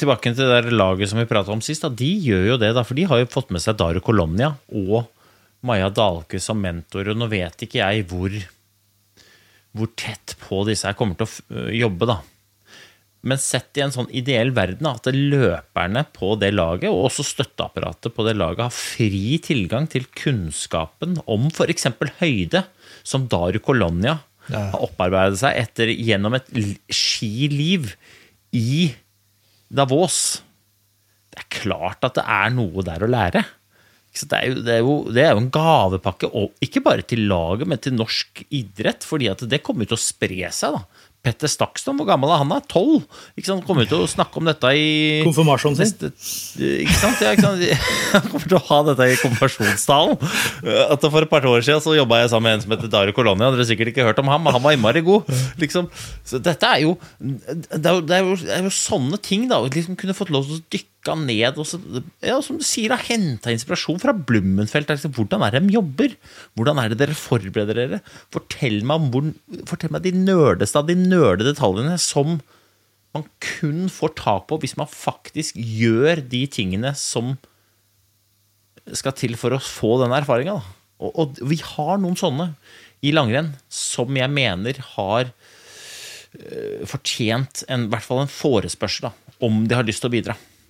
tilbake til det der laget som vi prata om sist, da, de gjør jo det, da, for de har jo fått med seg Daru Colonia og Maja Dahlke som mentor, og nå vet ikke jeg hvor, hvor tett på disse her kommer til å jobbe, da. Men sett i en sånn ideell verden, at løperne på det laget, og også støtteapparatet på det laget, har fri tilgang til kunnskapen om f.eks. høyde, som Daru Colonia Ja. har opparbeidet seg etter gjennom et skiliv i Davos. Det er klart at det er noe der å lære. Det er, jo, det, er jo, det er jo en gavepakke, og ikke bare til laget, men til norsk idrett. fordi at det kommer til å spre seg. da. Petter Stakston, hvor gammel er han? er? Tolv? Ikke? Han kommer til å snakke om dette i Konfirmasjonen sin. Ikke sant? Ja, ikke sant? Han kommer til å ha dette i konfirmasjonstalen. At For et par år siden så jobba jeg sammen med en som heter Dario Colonia. Dere har sikkert ikke hørt om ham, men han var innmari god. Liksom. Så dette er jo det er jo, det er jo, det er jo sånne ting, da. Å liksom kunne fått lov til å dykke dykka ned og så, ja, som du sier, har henta inspirasjon fra Blummenfelt. Altså, hvordan er det de jobber? Hvordan er det dere forbereder dere? Fortell meg, hvor, fortell meg de nerdeste av de nerde detaljene som man kun får tak på hvis man faktisk gjør de tingene som skal til for å få den erfaringa. Og, og vi har noen sånne i langrenn som jeg mener har uh, fortjent en, i hvert fall en forespørsel da, om de har lyst til å bidra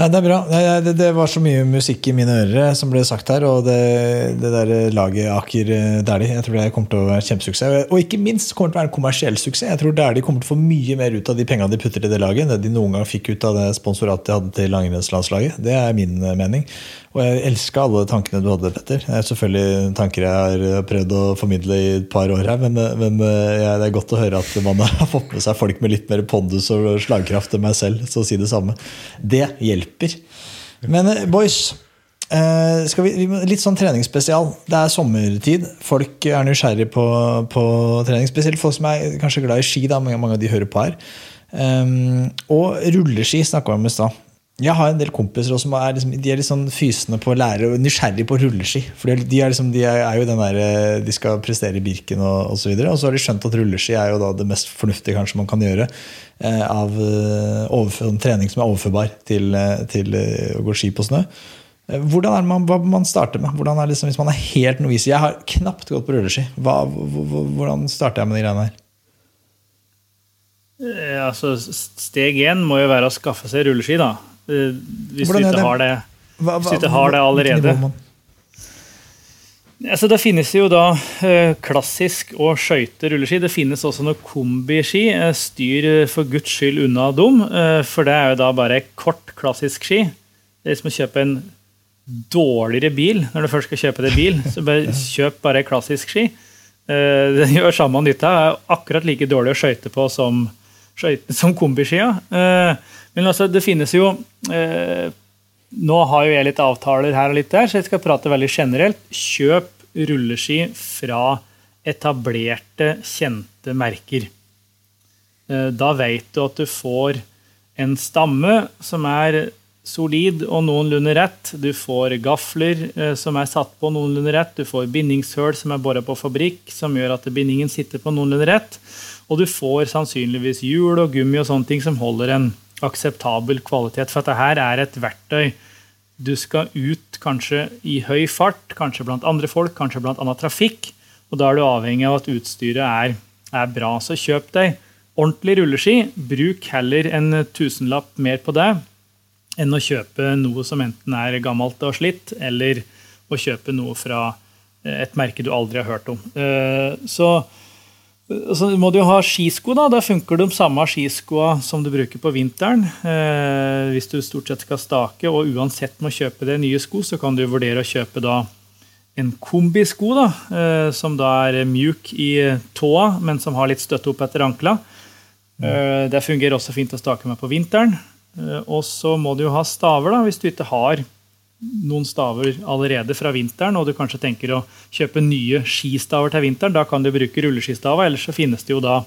Ja, det er bra. Det, det, var så mye musikk i mine ører som ble sagt her. Og det, det der laget Aker Dæhlie, jeg tror det kommer til å være kjempesuksess. Og ikke minst kommer det til å være en kommersiell suksess. Jeg tror Dæhlie kommer til å få mye mer ut av de pengene de putter i det laget, enn det de noen gang fikk ut av det sponsoratet de hadde til langrennslandslaget. Det er min mening. Og jeg elska alle tankene du hadde, Petter. Det er selvfølgelig tanker jeg har prøvd å formidle i et par år her, men, men ja, det er godt å høre at man har fått med seg folk med litt mer pondus og slagkraft enn meg selv, så å si det samme. Det hjelper. Men boys, vi, litt sånn treningsspesial. Det er sommertid. Folk er nysgjerrig på, på, trening. Spesielt folk som er kanskje glad i ski. Da, mange, mange av de hører på her. Um, og rulleski snakka vi om i stad. Jeg har en del kompiser som er, liksom, de er litt sånn fysende på å lære og nysgjerrige på rulleski. For de er, liksom, de er, jo den der, eh, de skal prestere i Birken og osv. Og, og så har de skjønt at rulleski er jo da det mest fornuftige kanskje man kan gjøre eh, av en trening som er overførbar til, eh, til eh, å gå ski på snø. Hvordan er man, hva man starter med? Hvordan er det liksom, hvis man er helt novis? Jeg har knapt gått på rulleski. Hva, hvordan starter jeg med de greiene her? Altså, steg én må jo være å skaffe seg rulleski. da. Eh, hvis du ikke har det, hva, hva, ikke har det allerede. Altså, det finnes jo da eh, klassisk og skøyte rulleski. Det finnes også noen kombiski. Eh, styr for guds skyld unna dem, for det er jo da bare kort, klassisk ski. Det er som å kjøpe en dårligere bil når du først skal kjøpe deg bil. Så bare kjøp bare klassisk ski. Det gjør samme nytta. er akkurat like dårlig å skøyte på som, som kombiskia. Men altså, det finnes jo eh, Nå har jo jeg litt avtaler her og litt der, så jeg skal prate veldig generelt. Kjøp rulleski fra etablerte, kjente merker. Eh, da vet du at du får en stamme som er solid og noenlunde rett. Du får gafler eh, som er satt på noenlunde rett. Du får bindingshøl som er bora på fabrikk, som gjør at bindingen sitter på noenlunde rett. Og du får sannsynligvis hjul og gummi og sånne ting som holder en akseptabel kvalitet. For dette her er et verktøy. Du skal ut kanskje i høy fart, kanskje blant andre folk, kanskje blant annen trafikk. Og da er du avhengig av at utstyret er, er bra. Så kjøp deg ordentlig rulleski. Bruk heller en tusenlapp mer på det enn å kjøpe noe som enten er gammelt og slitt, eller å kjøpe noe fra et merke du aldri har hørt om. Eh, så så må du ha skisko. Da Da funker de samme skiskoa som du bruker på vinteren. Eh, hvis du stort sett skal stake, og uansett må kjøpe deg nye sko, så kan du vurdere å kjøpe da en kombisko, da, eh, som da er mjuk i tåa, men som har litt støtte opp etter ankla. Eh, det fungerer også fint å stake med på vinteren. Eh, og så må du jo ha staver, da, hvis du ikke har noen staver allerede fra vinteren, og du kanskje tenker å kjøpe nye skistaver til vinteren, da kan du bruke rulleskistaver. Ellers så finnes det jo da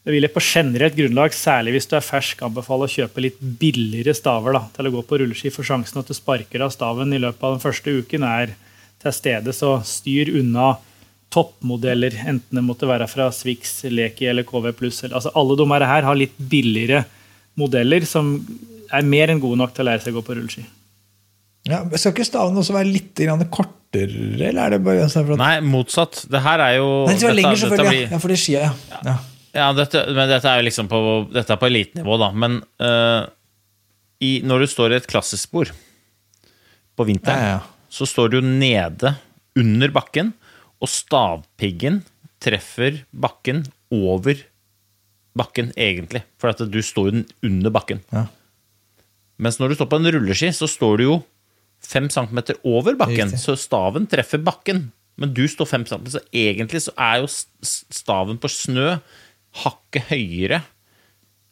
Det vil jeg på generelt grunnlag, særlig hvis du er fersk, anbefale å kjøpe litt billigere staver da, til å gå på rulleski. For sjansen at du sparker av staven i løpet av den første uken, er til stede, så styr unna toppmodeller, enten det måtte være fra Swix, Leki eller KV+. Altså, alle de her har litt billigere modeller som er mer enn gode nok til å lære seg å gå på rulleski. Ja, skal ikke staven også være litt grann kortere, eller er det bare at Nei, motsatt. Det her er jo Nei, det var dette- lenger, selvfølgelig. blir- Ja, for det skier, ja. ja. Ja, dette, men dette er jo liksom på, dette er på elitenivå, da. Men uh, i, når du står i et klassisk spor på vinteren, så står du nede under bakken, og stavpiggen treffer bakken over bakken, egentlig. For at du står jo under bakken. Ja. Mens når du står på en rulleski, så står du jo fem centimeter over bakken. Så staven treffer bakken. Men du står fem centimeter, så egentlig så er jo staven på snø hakket høyere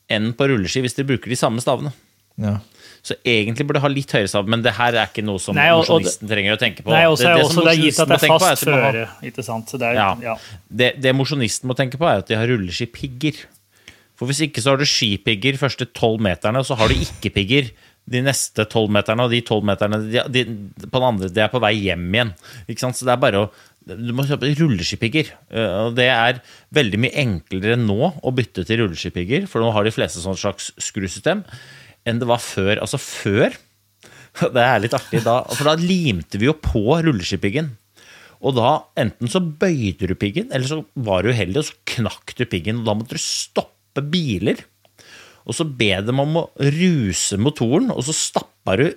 enn på rulleski hvis dere bruker de samme stavene. Ja. Så egentlig burde du ha litt høyere stav, men det her er ikke noe som mosjonisten trenger å tenke på. Nei, også, det, det, også det er gitt at det er fast ha- føre. ikke sant? Så det er, ja. ja. Det, det mosjonisten må tenke på, er at de har rulleskipigger. For hvis ikke så har du skipigger første tolv meterne, og så har du ikke pigger de neste tolv meterne, og de tolv meterne de, de, på den andre, det er på vei hjem igjen. Så det er bare å Du må kjøpe rulleskipigger. Eh, det er veldig mye enklere nå å bytte til rulleskipigger, for nå har de fleste sånn slags skrusystem, enn det var før. Altså før Det er litt artig da, for da limte vi jo på rulleskipiggen. Og da enten så bøyde du piggen, eller så var du uheldig, og så knakk du piggen. Og da måtte du stoppe biler. Og så be dem om å ruse motoren, og så stappa du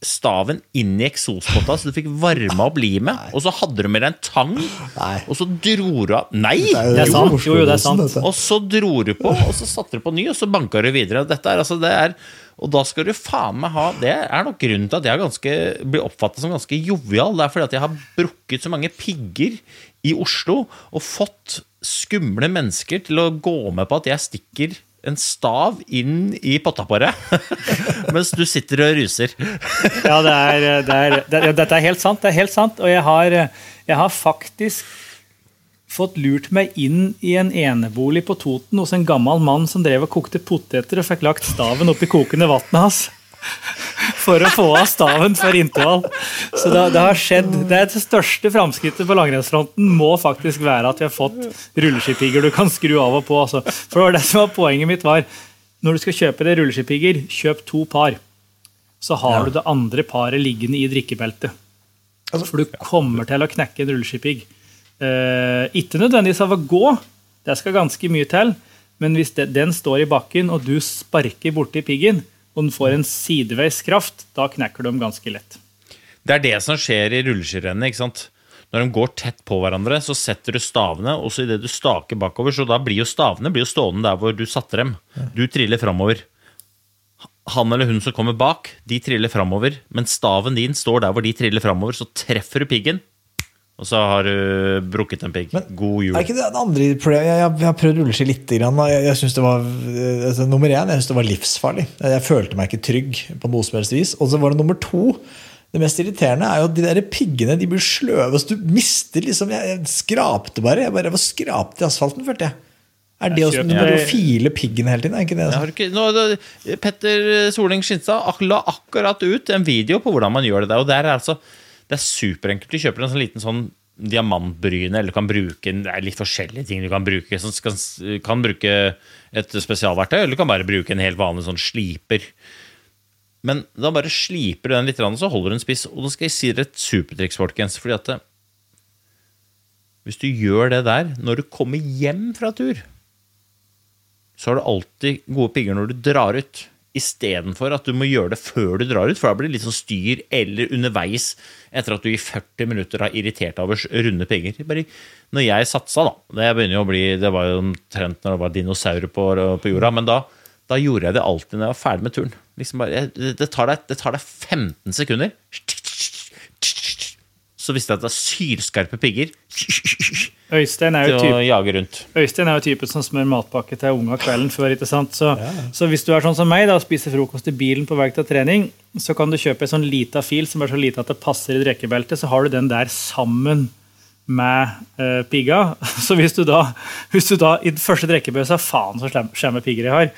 staven inn i eksospotta, så du fikk varma opp limet. Og så hadde du med deg en tang, Nei. og så dro du av Nei! Det er sant. Jo, jo, det er sant. Og så dro du på, og så satte du på ny, og så banka du videre. Dette er, altså, det er, og da skal du faen meg ha Det er nok grunnen til at jeg er ganske, blir oppfattet som ganske jovial. Det er fordi at jeg har brukket så mange pigger i Oslo og fått skumle mennesker til å gå med på at jeg stikker en stav inn i potta på deg, mens du sitter og ruser. Ja, det er, det er, det, dette er helt sant. det er helt sant, Og jeg har, jeg har faktisk fått lurt meg inn i en enebolig på Toten hos en gammel mann som drev og kokte poteter og fikk lagt staven oppi kokende vannet hans. For å få av staven for intervall. Så det, det har skjedd. Det er det største framskrittet på langrennsfronten må faktisk være at vi har fått rulleskipigger du kan skru av og på. Altså. For det som var poenget mitt var, Når du skal kjøpe deg rulleskipigger, kjøp to par. Så har du det andre paret liggende i drikkebeltet. For du kommer til å knekke en rulleskipigg. Eh, ikke nødvendigvis av å gå, det skal ganske mye til. Men hvis det, den står i bakken, og du sparker borti piggen, og den får en sideveis kraft, da knekker de ganske lett. Det er det som skjer i rulleskirennet. ikke sant? Når de går tett på hverandre, så setter du stavene, og så idet du staker bakover, så da blir jo stavene blir jo stående der hvor du satte dem. Du triller framover. Han eller hun som kommer bak, de triller framover, men staven din står der hvor de triller framover, så treffer du piggen, og så har du brukket en pigg. God jul. Er ikke det andre problemet? Jeg, jeg, jeg har prøvd rulleski litt. Grann, og jeg, jeg synes det var, altså, nummer én, jeg synes det var livsfarlig. Jeg følte meg ikke trygg på noe som helst vis. Og så var det nummer to. Det mest irriterende er jo at de der piggene de blir sløve. Så du mister liksom Jeg, jeg skrapte bare. Jeg bare var skrapt i asfalten, følte jeg. Er det også, Du må jo file piggen hele tiden, er ikke det? Altså? ikke, nå, det, Petter Soling Skinstad la akkurat ut en video på hvordan man gjør det der. Og der er altså Det er superenkelt. Du kjøper en sånn liten sånn diamantbryne, eller du kan bruke en- Det er litt forskjellige ting du kan bruke. Du kan, kan bruke et spesialverktøy, eller du kan bare bruke en helt vanlig sånn sliper. Men da bare sliper du den litt, og så holder du den spiss. Og da skal jeg si dere et supertriks, folkens. fordi at hvis du gjør det der når du kommer hjem fra tur, så har du alltid gode pigger når du drar ut. Istedenfor at du må gjøre det før du drar ut, for da blir det litt sånn styr eller underveis etter at du i 40 minutter har irritert over runde pigger. Bare, når jeg satsa, da Det begynner jo å bli, det var jo omtrent når det var dinosaurer på, på jorda, men da, da gjorde jeg det alltid når jeg var ferdig med turen. Liksom bare, det, tar deg, det tar deg 15 sekunder. Så visste jeg at det er sylskarpe pigger Øystein er rundt. Øystein er jo typen som smør matpakke til unga kvelden før. ikke sant? Så, så hvis du er sånn som meg da, og spiser frokost i bilen på vei til trening, så kan du kjøpe en sånn lita fil som er så lita at det passer i drikkebeltet. Så har du den der sammen med uh, pigga. Så hvis du da, hvis du da i den første drikkebøssa Faen, så slem- slemme pigger jeg har.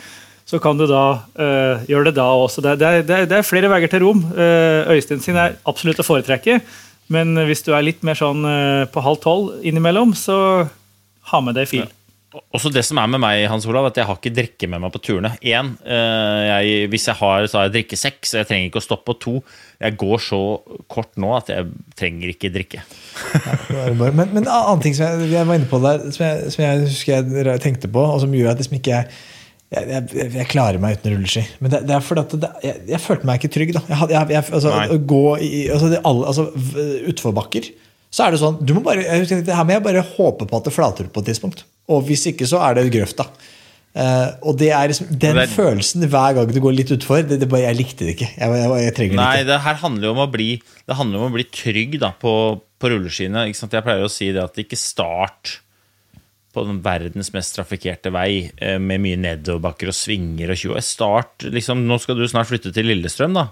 Så kan du da uh, gjøre det da også. Det, det, det, det er flere veier til rom. Uh, Øystein sin er absolutt å foretrekke. Men hvis du er litt mer sånn eh, på halv tolv innimellom, så ha med deg fil. Også det som er med meg, Hans Olav, at jeg har ikke drikke med meg på turene. En, eh, jeg, hvis jeg har, så har jeg drikkesekk, så jeg trenger ikke å stoppe. Og to, jeg går så kort nå at jeg trenger ikke drikke. Men, men en annen ting som jeg, jeg var inne på der, som jeg, som jeg husker jeg tenkte på, og som gjør at liksom ikke jeg jeg, jeg, jeg, klarer meg uten rulleski. Men det, det er fordi det, jeg, jeg, følte meg ikke trygg. da altså, Å gå i altså, alle, altså, Utforbakker så er det sånn du må bare, Her må jeg bare håpe på at det flater ut på et tidspunkt. Og hvis ikke, så er det grøfta. Uh, og det er liksom, den det er, følelsen hver gang du går litt utfor det, det bare, Jeg likte det ikke. Jeg, jeg, trenger nei, det ikke. Det her handler jo om å bli, det handler om å bli trygg da, på, på rulleskiene. Jeg pleier å si det at ikke start på den verdens mest trafikkerte vei eh, med mye nedoverbakker og svinger og tjo. Start liksom, Nå skal du snart flytte til Lillestrøm, da.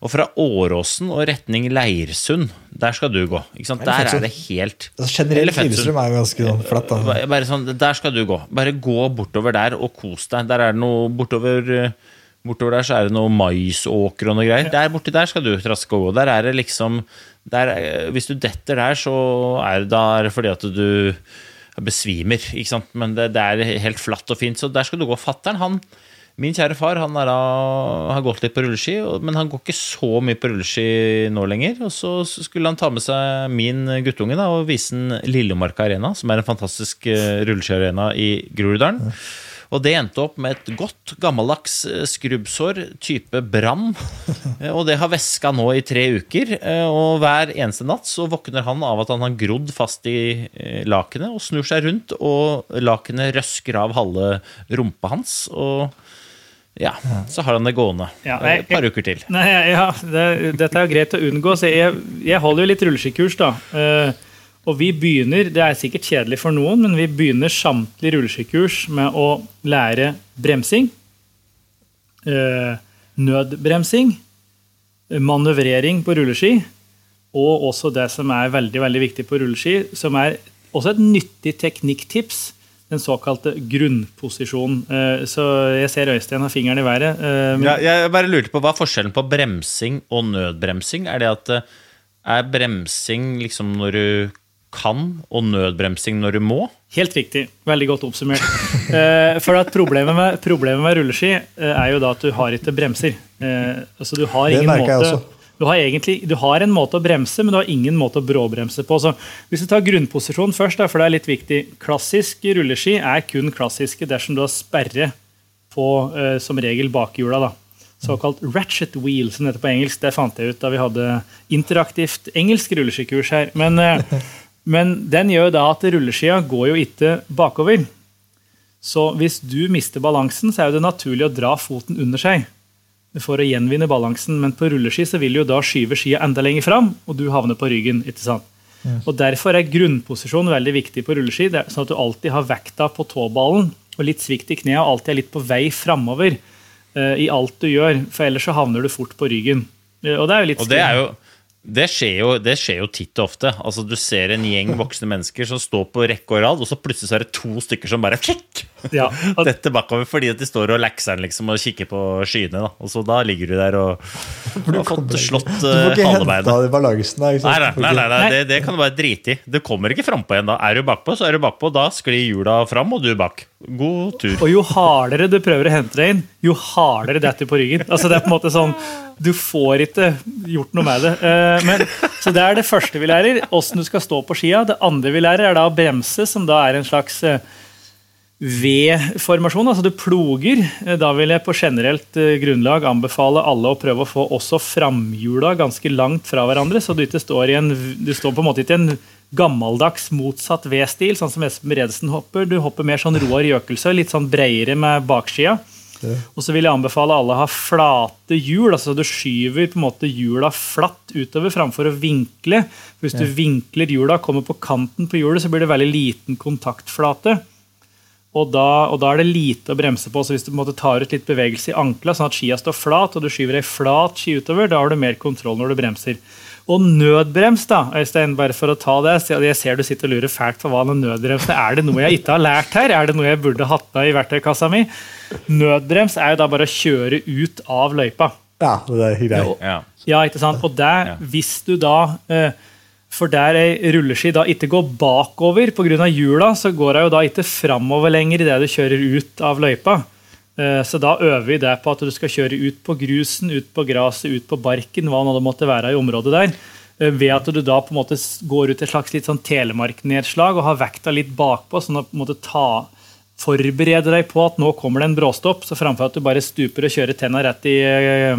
Og fra Åråsen og retning Leirsund, der skal du gå. Der er det helt altså, Generelt Lillestrøm er jo ganske sånn flatt. Da. Bare sånn, der skal du gå. Bare gå bortover der og kos deg. Der er det noe bortover Bortover der så er det noe maisåker og noe greier. Der borti der skal du traske og gå. Der er det liksom der, Hvis du detter der, så er det, da er det fordi at du besvimer. ikke sant? Men det, det, er helt flatt og fint, så der skal du gå. Fattern, han Min kjære far han er, har gått litt på rulleski, men han går ikke så mye på rulleski nå lenger. Og så skulle han ta med seg min guttunge da, og vise den Lillemarka Arena, som er en fantastisk eh, rulleskiarena i Groruddalen. Og det endte opp med et godt, gammeldags eh, skrubbsår type brann. Eh, og det har væska nå i tre uker. Og hver eneste natt så våkner han av at han har grodd fast i lakenet og snur seg rundt, og lakenet røsker av halve rumpa hans. og ja, så har han det gående ja, jeg, et par uker til. Nei, ja, det, Dette er jo greit å unngå. så Jeg, jeg holder jo litt rulleskikurs. da. Uh, og vi begynner, Det er sikkert kjedelig for noen, men vi begynner samtlige rulleskikurs med å lære bremsing. Uh, nødbremsing. Manøvrering på rulleski. Og også det som er veldig veldig viktig på rulleski, som er også et nyttig teknikktips den såkalte grunnposisjonen. Eh, så jeg ser Øystein har fingeren i været. Eh, ja, jeg bare lurte på, Hva er forskjellen på bremsing og nødbremsing? Er det at eh, er bremsing liksom når du kan, og nødbremsing når du må? Helt riktig. Veldig godt oppsummert. For at problemet med, problemet med rulleski er jo da at du har ikke bremser. Altså du har ingen måte du har, egentlig, du har en måte å bremse, men du har ingen måte å bråbremse på. Så hvis du tar grunnposisjonen først, for det er litt viktig Klassisk rulleski er kun klassiske dersom du har sperre på som regel bakhjula. da. Såkalt ratchet wheel, som det heter på engelsk. Det fant jeg ut da vi hadde interaktivt engelsk rulleskikurs her. Men, men den gjør da at rulleskia går jo ikke bakover. Så hvis du mister balansen, så er det naturlig å dra foten under seg for å gjenvinne balansen. Men på rulleski så vil jo da skyve skia enda lenger fram, og du havner på ryggen. ikke sant? Yes. Og Derfor er grunnposisjon veldig viktig på rulleski. Det er sånn at du alltid har vekta på tåballen og litt svikt i kneet og alltid er litt på vei framover uh, i alt du gjør. For ellers så havner du fort på ryggen. Uh, og det er jo litt og det er jo det skjer, jo, det skjer jo titt og ofte. Altså, du ser en gjeng voksne mennesker som står på rekke og rad, og så plutselig så er det to stykker som bare tjekk, ja. detter bakover fordi at de står og lekser liksom, og kikker på skyene. Da. Og så da ligger du der og, og har fått slått halebeinet. Nei, nei, nei, nei, nei det, det, kan du bare drite i. Det kommer ikke frampå igjen da. Er du bakpå, så er du bakpå. Da sklir hjula fram, og du bak. God tur. Og jo hardere du prøver å hente deg inn, jo hardere detter på ryggen. Altså det er på en måte sånn, Du får ikke gjort noe med det. Eh, men, så Det er det første vi lærer, åssen du skal stå på skia. Det andre vi lærer, er da å bremse, som da er en slags eh, V-formasjon. Altså du ploger. Eh, da vil jeg på generelt grunnlag anbefale alle å prøve å få også framhjula ganske langt fra hverandre, så du ikke står i en Du står på en måte ikke i en gammeldags motsatt V-stil, sånn som Espen Bredesen hopper. Du hopper mer sånn Roar Jøkelsø, litt sånn bredere med bakskia. Ja. Og så vil jeg anbefale alle å ha flate hjul. altså Du skyver på en måte hjula flatt utover framfor å vinkle. For Hvis du vinkler hjula, og kommer på kanten på hjulet, så blir det veldig liten kontaktflate. Og da, og da, er det lite å bremse på. så Hvis du på en måte tar ut litt bevegelse i ankla, sånn at skia står flat, og du skyver ei flat ski utover, da har du mer kontroll når du bremser. Og nødbrems, da, Øystein, bare for å ta det. Jeg ser du sitter og lurer fælt på hva en nødbrems er. Er det noe jeg ikke har lært her? Er det noe jeg burde hatt med i verktøykassa mi? Nødbrems er jo da bare å kjøre ut av løypa. Ja, det er. Ja, ja ikke sant? Og der, hvis du da eh, For der ei rulleski da ikke går bakover pga. hjula, så går hun jo da ikke framover lenger idet du kjører ut av løypa. Eh, Så da øver vi det på at du skal kjøre ut på grusen, ut på gresset, ut på barken, hva nå det måtte være i området der. Eh, Ved at du da på en måte går ut et slags litt sånn telemarknedslag og har vekta litt bakpå, sånn at på en måte ta, forbereder deg på at nå kommer det en bråstopp, så framfor at du bare stuper og kjører tenna rett i eh,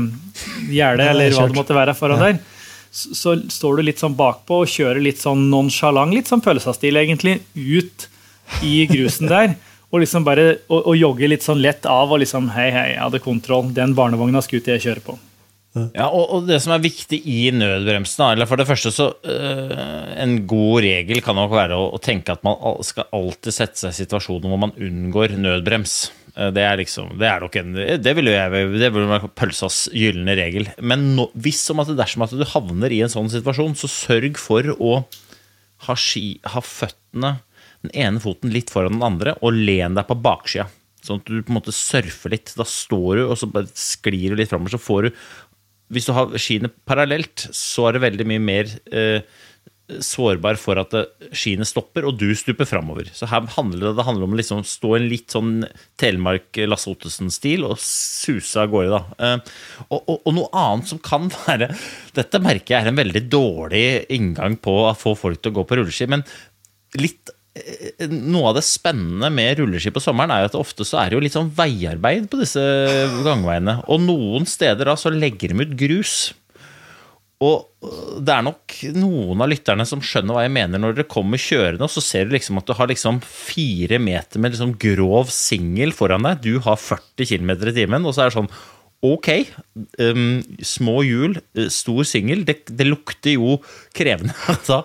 gjerdet, eller hva det måtte være foran der, så, så står du litt sånn bakpå og kjører litt sånn nonsjalant, litt sånn pølsastil egentlig, ut i grusen der. Og liksom bare og, og jogge litt sånn lett av og liksom Hei, hei, jeg hadde kontroll. Den barnevogna skulle jeg kjøre på. Ja, og, og det som er viktig i nødbremsen, eller for det første så øh, En god regel kan nok være å, å tenke at man skal alltid sette seg i situasjoner hvor man unngår nødbrems. Eh, Det er liksom, det er nok en Det vil jo jeg Det vil være pølsas gylne regel. Men no, hvis som at dersom at du havner i en sånn situasjon, så sørg for å ha, ski, ha føttene Den ene foten litt foran den andre, og len deg på baksida. Sånn at du på en måte surfer litt. Da står du, og så sklir du litt framover. Så får du Hvis du har skiene parallelt, så er det veldig mye mer eh, sårbar for at skiene stopper, og du stuper framover. Så her handler det, det handler om å liksom stå i en litt sånn Telemark-Lasse Ottesen-stil og suse av gårde, da. Eh, og, og, og noe annet som kan være Dette merker jeg er en veldig dårlig inngang på å få folk til å gå på rulleski, men litt noe av det spennende med rulleski på sommeren er jo at ofte så er det jo litt sånn veiarbeid på disse gangveiene. Og noen steder da så legger de ut grus. Og det er nok noen av lytterne som skjønner hva jeg mener når dere kommer kjørende, og så ser du liksom at du har liksom fire meter med liksom grov singel foran deg. Du har 40 km i timen, og så er det sånn Ok, um, små hjul, eh, stor singel, det, det lukter jo krevende. Da,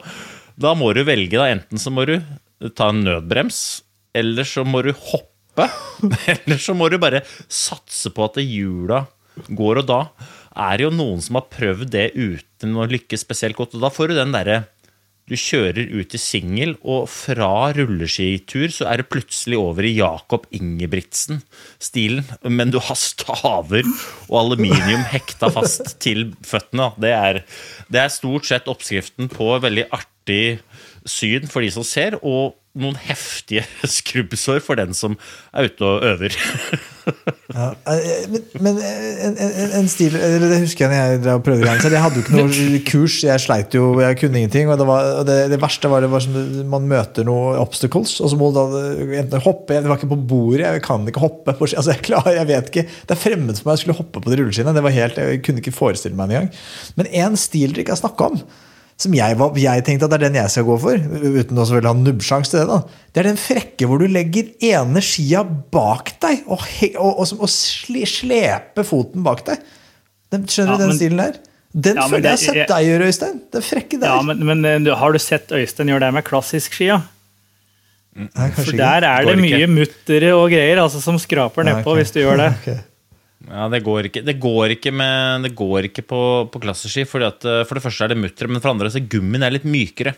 da må du velge, da. Enten så må du ta en nødbrems, eller så må du hoppe. Eller så må du bare satse på at hjula går, og da er det jo noen som har prøvd det uten å lykkes spesielt godt. Og da får du den derre Du kjører ut i singel, og fra rulleskitur så er det plutselig over i Jakob Ingebrigtsen-stilen. Men du har staver og aluminium hekta fast til føttene. Det er, det er stort sett oppskriften på veldig artig syn for de som ser, og noen heftige skrubbsår for den som er ute og øver. Ja, eh, men, men en, en, en stil Det husker jeg når jeg prøvde greiene. Jeg hadde jo ikke noe kurs, jeg sleit jo, jeg kunne ingenting. Og det, var, og det, det verste var det var som man møter noen obstacles, og så må du enten hoppe Det var ikke på bordet, jeg kan ikke hoppe. På, altså jeg, klarer, jeg vet ikke, Det er fremmed for meg å skulle hoppe på de rulleskiene. Det var helt, Jeg kunne ikke forestille meg det engang. Men en stil dere ikke har snakka om, som jeg, var, jeg tenkte at det er den jeg skal gå for, uten å selvfølgelig ha nubbsjanse til det, da. det er den frekke hvor du legger ene skia bak deg og, he, og, og, og sli, sleper foten bak deg. Den, skjønner Ja, du den men- stilen der? Den Ja, føler føler jeg har sett jeg- deg gjøre, Øystein. Den frekke der. Ja, men, men eh, Har du sett Øystein gjøre det med klassisk skia? Nei, For der er det mye muttere og greier altså, som skraper nedpå okay. hvis du gjør det. Ok. Ja, det går ikke, det går ikke, med, det går ikke på, på klasseski. Fordi at, eh, for det første er det mutter, men for det andre så er gummien er litt mykere.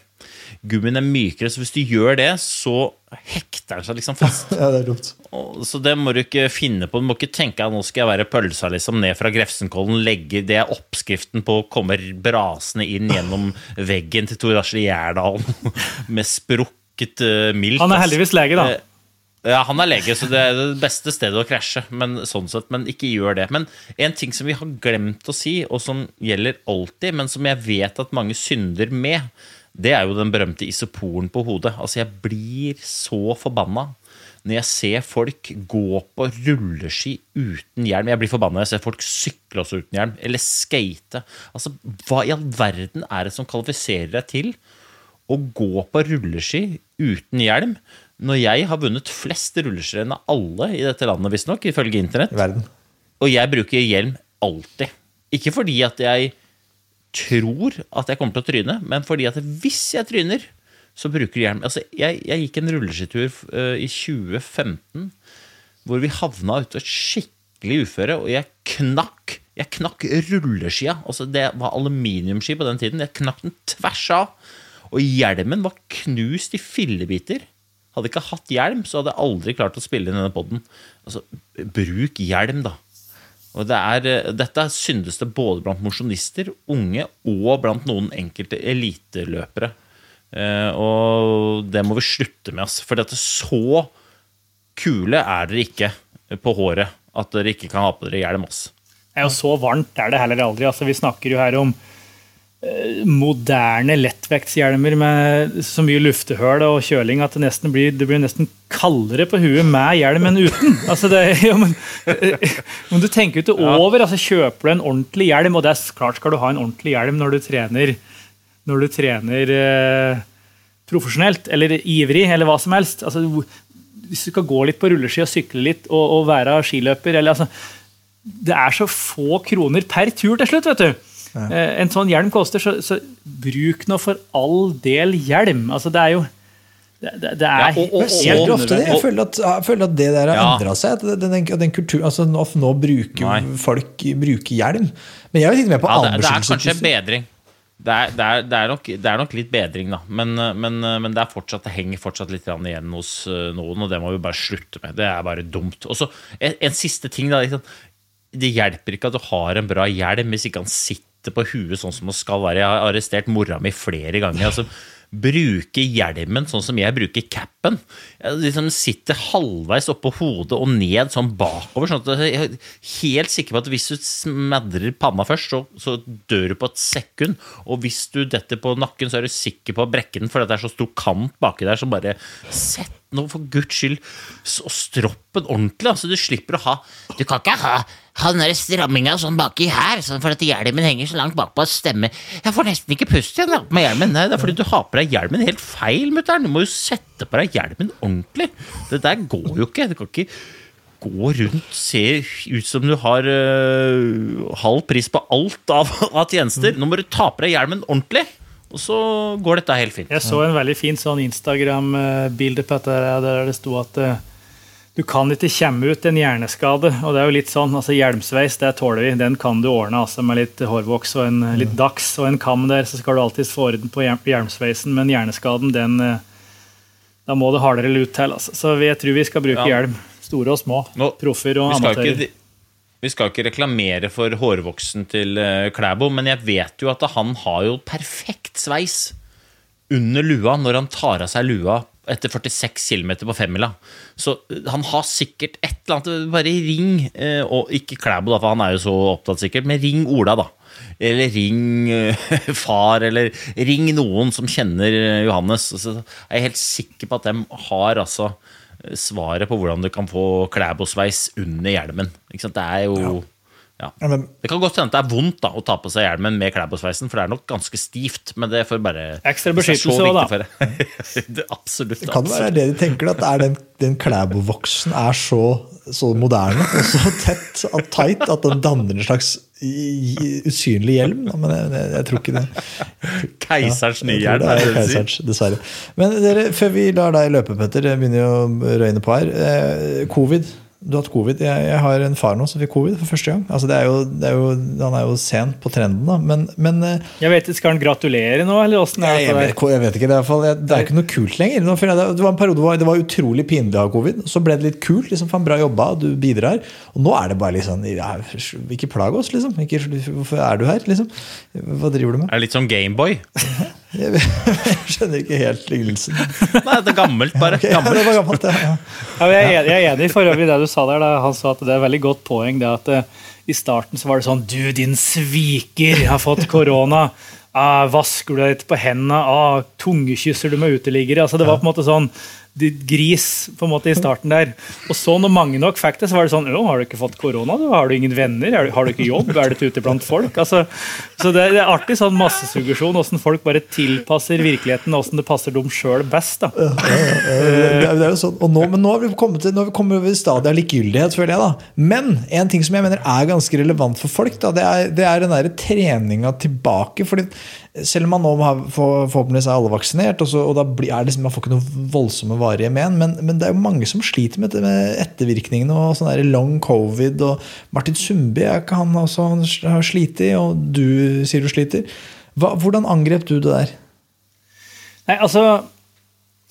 Gummien er mykere, så hvis du gjør det, så hekter den seg liksom fast. Ja, det er dumt. Og- Så det må du ikke finne på. Du må ikke tenke at nå skal jeg være pølsa liksom ned fra Grefsenkollen. Legge, det er oppskriften på å komme brasende inn gjennom veggen til Tor Asle Gjerdalen med sprukket uh, milk. Han er heldigvis lege, da. Ja, han er lege, så det er det beste stedet å krasje. Men sånn sett, men ikke gjør det. Men en ting som vi har glemt å si, og som gjelder alltid, men som jeg vet at mange synder med, det er jo den berømte isoporen på hodet. Altså, jeg blir så forbanna når jeg ser folk gå på rulleski uten hjelm. Jeg blir forbanna når jeg ser folk sykle også uten hjelm, eller skate. Altså, hva i all verden er det som kvalifiserer deg til å gå på rulleski uten hjelm, når jeg har vunnet flest rulleski enn av alle i dette landet, visstnok, ifølge internett. Verden. Og jeg bruker hjelm alltid. Ikke fordi at jeg tror at jeg kommer til å tryne, men fordi at hvis jeg tryner, så bruker du hjelm. Altså, jeg, jeg gikk en rulleskitur uh, i 2015 hvor vi havna ute et skikkelig uføre, og jeg knakk jeg knakk rulleskia. Altså, det var aluminiumski på den tiden. Jeg knakk den tvers av. Og hjelmen var knust i fillebiter. Hadde ikke hatt hjelm, så hadde jeg aldri klart å spille inn denne poden. Altså, bruk hjelm, da. Og det er, eh, dette syndes det både blant mosjonister, unge og blant noen enkelte eliteløpere. Eh, og det må vi slutte med, ass. For dette så kule er dere ikke på håret at dere ikke kan ha på dere hjelm. er jo så varmt er det heller aldri. Altså, vi snakker jo her om moderne lettvektshjelmer med så mye luftehull og kjøling at det nesten blir, det blir nesten kaldere på huet med hjelm enn uten. Altså, det, ja, men, eh, men du tenker jo ikke over. altså Kjøper du en ordentlig hjelm, og det er klart skal du ha en ordentlig hjelm når du trener, når du trener eh, profesjonelt eller ivrig eller hva som helst. altså hvis du skal gå litt på rulleski og sykle litt og, og være skiløper eller, altså, Det er så få kroner per tur til slutt, vet du. Eh, En sånn hjelm koster, så, så bruk nå for all del hjelm. Altså, det er jo Det, det, det er Ja, og- og- helt ofte det? Jeg føler at, jeg føler at det der har Ja. endra seg. Den, den, den kultur, altså nå, nå bruker Nei. folk bruker hjelm. Men jeg er jo med på Ja, det, det er kanskje bedring. Det er, det, er, det, er nok, det er nok litt bedring, da. Men, men, men det, er fortsatt, det henger fortsatt litt igjen hos eh, noen, og det må vi bare slutte med. Det er bare dumt. Og så en, en siste ting, da. Liksom. Det hjelper ikke at du har en bra hjelm hvis ikke han sitter på huet sånn som han skal være. Jeg har arrestert mora mi flere ganger. altså Bruke hjelmen sånn som jeg bruker capen. Jeg liksom sitter halvveis oppå hodet og ned sånn bakover. sånn at Jeg er helt sikker på at hvis du smadrer panna først, så, så dør du på et sekund. Og hvis du detter på nakken, så er du sikker på å brekke den, fordi det er så stor kant baki der. Så bare sett nå for guds skyld og stropp den ordentlig, altså du slipper å ha Du kan ikke ha, ha den der stramminga sånn baki her, sånn for at hjelmen henger så langt bakpå at stemme Jeg får nesten ikke pust igjen, da. med hjelmen. Nei, det er fordi du har på deg hjelmen helt feil, mutter'n. Du må jo sette på deg hjelmen ordentlig. Det der går jo ikke. Du kan ikke gå rundt, se ut som du har uh, halv pris på alt av, av tjenester. Nå må du ta på deg hjelmen ordentlig, og så går dette helt fint. Jeg så en veldig fin sånn Instagram-bilde på dette der, det sto at eh, du kan ikke komme ut en hjerneskade. Og det er jo litt sånn, altså Hjelmsveis det tåler vi, den kan du ordne altså med litt hårvoks og en litt dags og en kam der, så skal du alltids få orden på hjelmsveisen. Men hjerneskaden, den eh, Da må det hardere lut til. Altså. Så jeg tror vi skal bruke Ja. hjelm. Store og små. Nå- Proffer og amatører. vi skal ikke reklamere for hårvoksen til eh, Klæbo, men jeg vet jo at han har jo perfekt sveis under lua når han tar av seg lua etter 46 km på femmila. Så eh, han har sikkert et eller annet Bare ring, eh, og ikke Klæbo, for han er jo så opptatt sikkert, men ring Ola, da. Eller ring eh, far, eller ring noen som kjenner Johannes. Så jeg er helt sikker på at de har altså svaret på hvordan du kan få Klæbo-sveis under hjelmen. Det er jo ja. Ja, Det kan godt hende at det er vondt da, å ta på seg hjelmen med Klæbo-sveisen, for det er nok ganske stivt. Men det får bare Ekstra beskyttelse også, da. for det, absolutt. Det kan absolutt. være det de tenker, at den, den Klæbo-voksen er så, så moderne og så tett og tight at den danner en slags usynlig hjelm. da, Men jeg, jeg, jeg tror ikke det. Keiserens nye hjelm, er det det du sier? dessverre. Men dere, før vi lar deg løpe, Petter, det begynner jo å røyne på her. Eh, Covid. Du har hatt covid. Jeg, jeg har en far nå som fikk covid for første gang. Altså, det er jo, det er jo, han er jo sent på trenden, da. Men, men eh, Jeg vet Skal han gratulere nå, eller åssen er jeg, det? jeg, vet, jeg vet ikke, det er, fall, det er ikke noe kult lenger. Nå jeg det, det var en periode hvor det var utrolig pinlig å ha covid. Så ble det litt kult. liksom, Faen, bra jobba, du bidrar. Og nå er det bare litt sånn ja, Ikke plag oss, liksom. Ikke, hvorfor er du her, liksom? Hva driver du med? Er det litt som Gameboy? Jeg, skjønner ikke helt lignelsen. Nei, det er gammelt, bare. Ok, ja, det var gammelt, ja. ja. Ja, jeg, er enig, jeg er enig i forhold det du sa der. Da. Han sa at det er et veldig godt poeng det at uh, i starten så var det sånn Du, din sviker, har fått korona. Ah, vasker du deg ikke på hendene? Ah, tungekysser du med uteliggere? Altså, det var på en måte sånn gris på en måte i starten der. Og så når mange nok fikk det, så var det sånn «Å, Har du ikke fått korona? Har du ingen venner? Er har du ikke jobb? Er du ikke ute blant folk? Altså, så det, det er artig sånn massesuggesjon, åssen folk bare tilpasser virkeligheten, åssen det passer dem sjøl best. da. Det er, det er jo sånn. Og nå, men nå har vi kommet til vi kommet over stadiet av likegyldighet, føler jeg. da. Men en ting som jeg mener er ganske relevant for folk, da, det er, det er den der treninga tilbake. fordi selv om man nå har, for- forhåpentligvis er alle vaksinert, og, så, og da er det, liksom- man får ikke noen voldsomme varige men, men, men det er jo mange som sliter med, ettervirkningene og sånn der long covid. og Martin Sundby er ikke han han har slitt, og du sier du sliter. Hva, hvordan angrep du det der? Nei, altså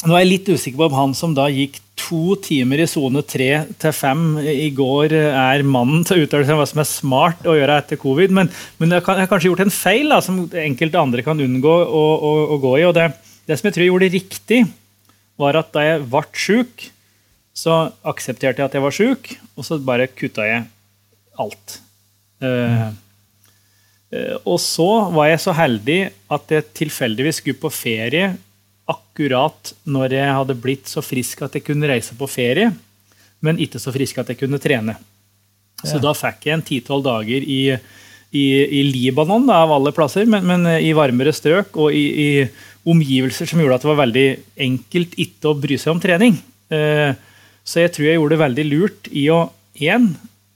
Nå er jeg litt usikker på om han som da gikk to timer i sone tre til fem i går, er mannen til å uttale seg om hva som er smart å gjøre etter covid. Men, men jeg har kanskje gjort en feil da, som enkelte andre kan unngå å, å, å gå i. og det, det som jeg tror jeg gjorde riktig, var at da jeg ble sjuk, så aksepterte jeg at jeg var sjuk, og så bare kutta jeg alt. Uh, og så var jeg så heldig at jeg tilfeldigvis skulle på ferie akkurat når jeg hadde blitt så frisk at jeg kunne reise på ferie, men ikke så frisk at jeg kunne trene. Så Ja. da fikk jeg en ti-tolv dager i, i, i Libanon, da, av alle plasser, men, men i varmere strøk og i, i omgivelser som gjorde at det var veldig enkelt ikke å bry seg om trening. Eh, Så jeg tror jeg gjorde det veldig lurt i å én,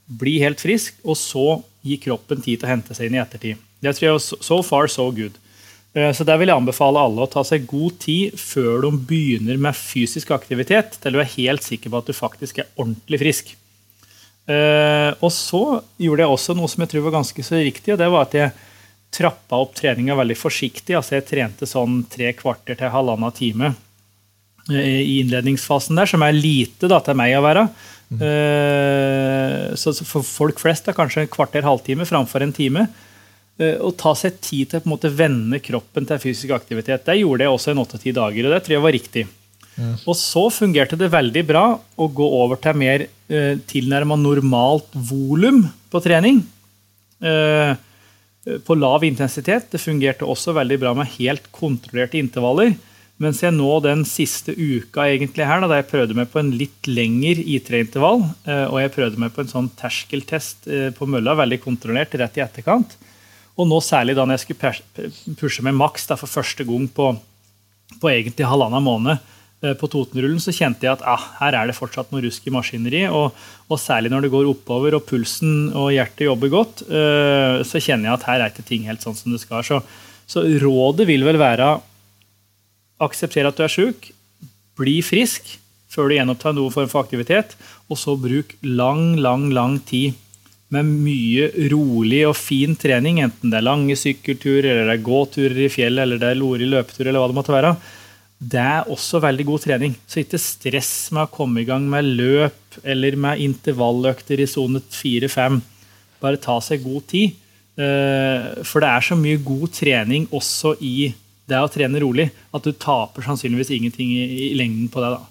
bli helt frisk, og så gi kroppen tid til å hente seg inn i ettertid. Det tror jeg var so far, so good. Eh, Så der vil jeg anbefale alle å ta seg god tid før de begynner med fysisk aktivitet, til du er helt sikker på at du faktisk er ordentlig frisk. Eh, Og så gjorde jeg også noe som jeg tror var ganske så riktig, og det var at jeg trappa opp treninga veldig forsiktig. Altså jeg trente sånn tre kvarter til halvannen time eh, i innledningsfasen der, som er lite da, til meg å være. Mm. Så så for folk flest er kanskje en kvarter, halvtime framfor en time. Eh, Å ta seg tid til å på en måte vende kroppen til fysisk aktivitet. Det gjorde jeg også en åtte-ti dager, og det tror jeg var riktig. Og så fungerte det veldig bra å gå over til mer eh, tilnærma normalt volum på trening. Eh, på lav intensitet. Det fungerte også veldig bra med helt kontrollerte intervaller. Mens jeg nå den siste uka egentlig her, da, da jeg prøvde meg på en litt lengre I3-intervall, eh, og jeg prøvde meg på en sånn terskeltest eh, på mølla, veldig kontrollert, rett i etterkant. Og nå særlig da når jeg skulle pushe med maks for første gang på, på egentlig halvannen måned eh, på Totenrullen, så kjente jeg at ah, her er det fortsatt noe rusk i maskineriet. Og, og særlig når det går oppover og pulsen og hjertet jobber godt, eh, så kjenner jeg at her er ikke ting helt sånn som det skal. Så, så rådet vil vel være akseptere at du er sjuk, bli frisk før du gjenopptar noen form for aktivitet, og så bruk lang, lang, lang tid med mye rolig og fin trening, enten det er lange sykkelturer, eller det er gåturer i fjellet, eller det er lorig løpetur, eller hva det måtte være. Det er også veldig god trening. Så ikke stress med å komme i gang med løp eller med intervalløkter i sone 4-5. Bare ta seg god tid. Eh, For det er så mye god trening også i det å trene rolig, at du taper sannsynligvis ingenting i, lengden på det. da.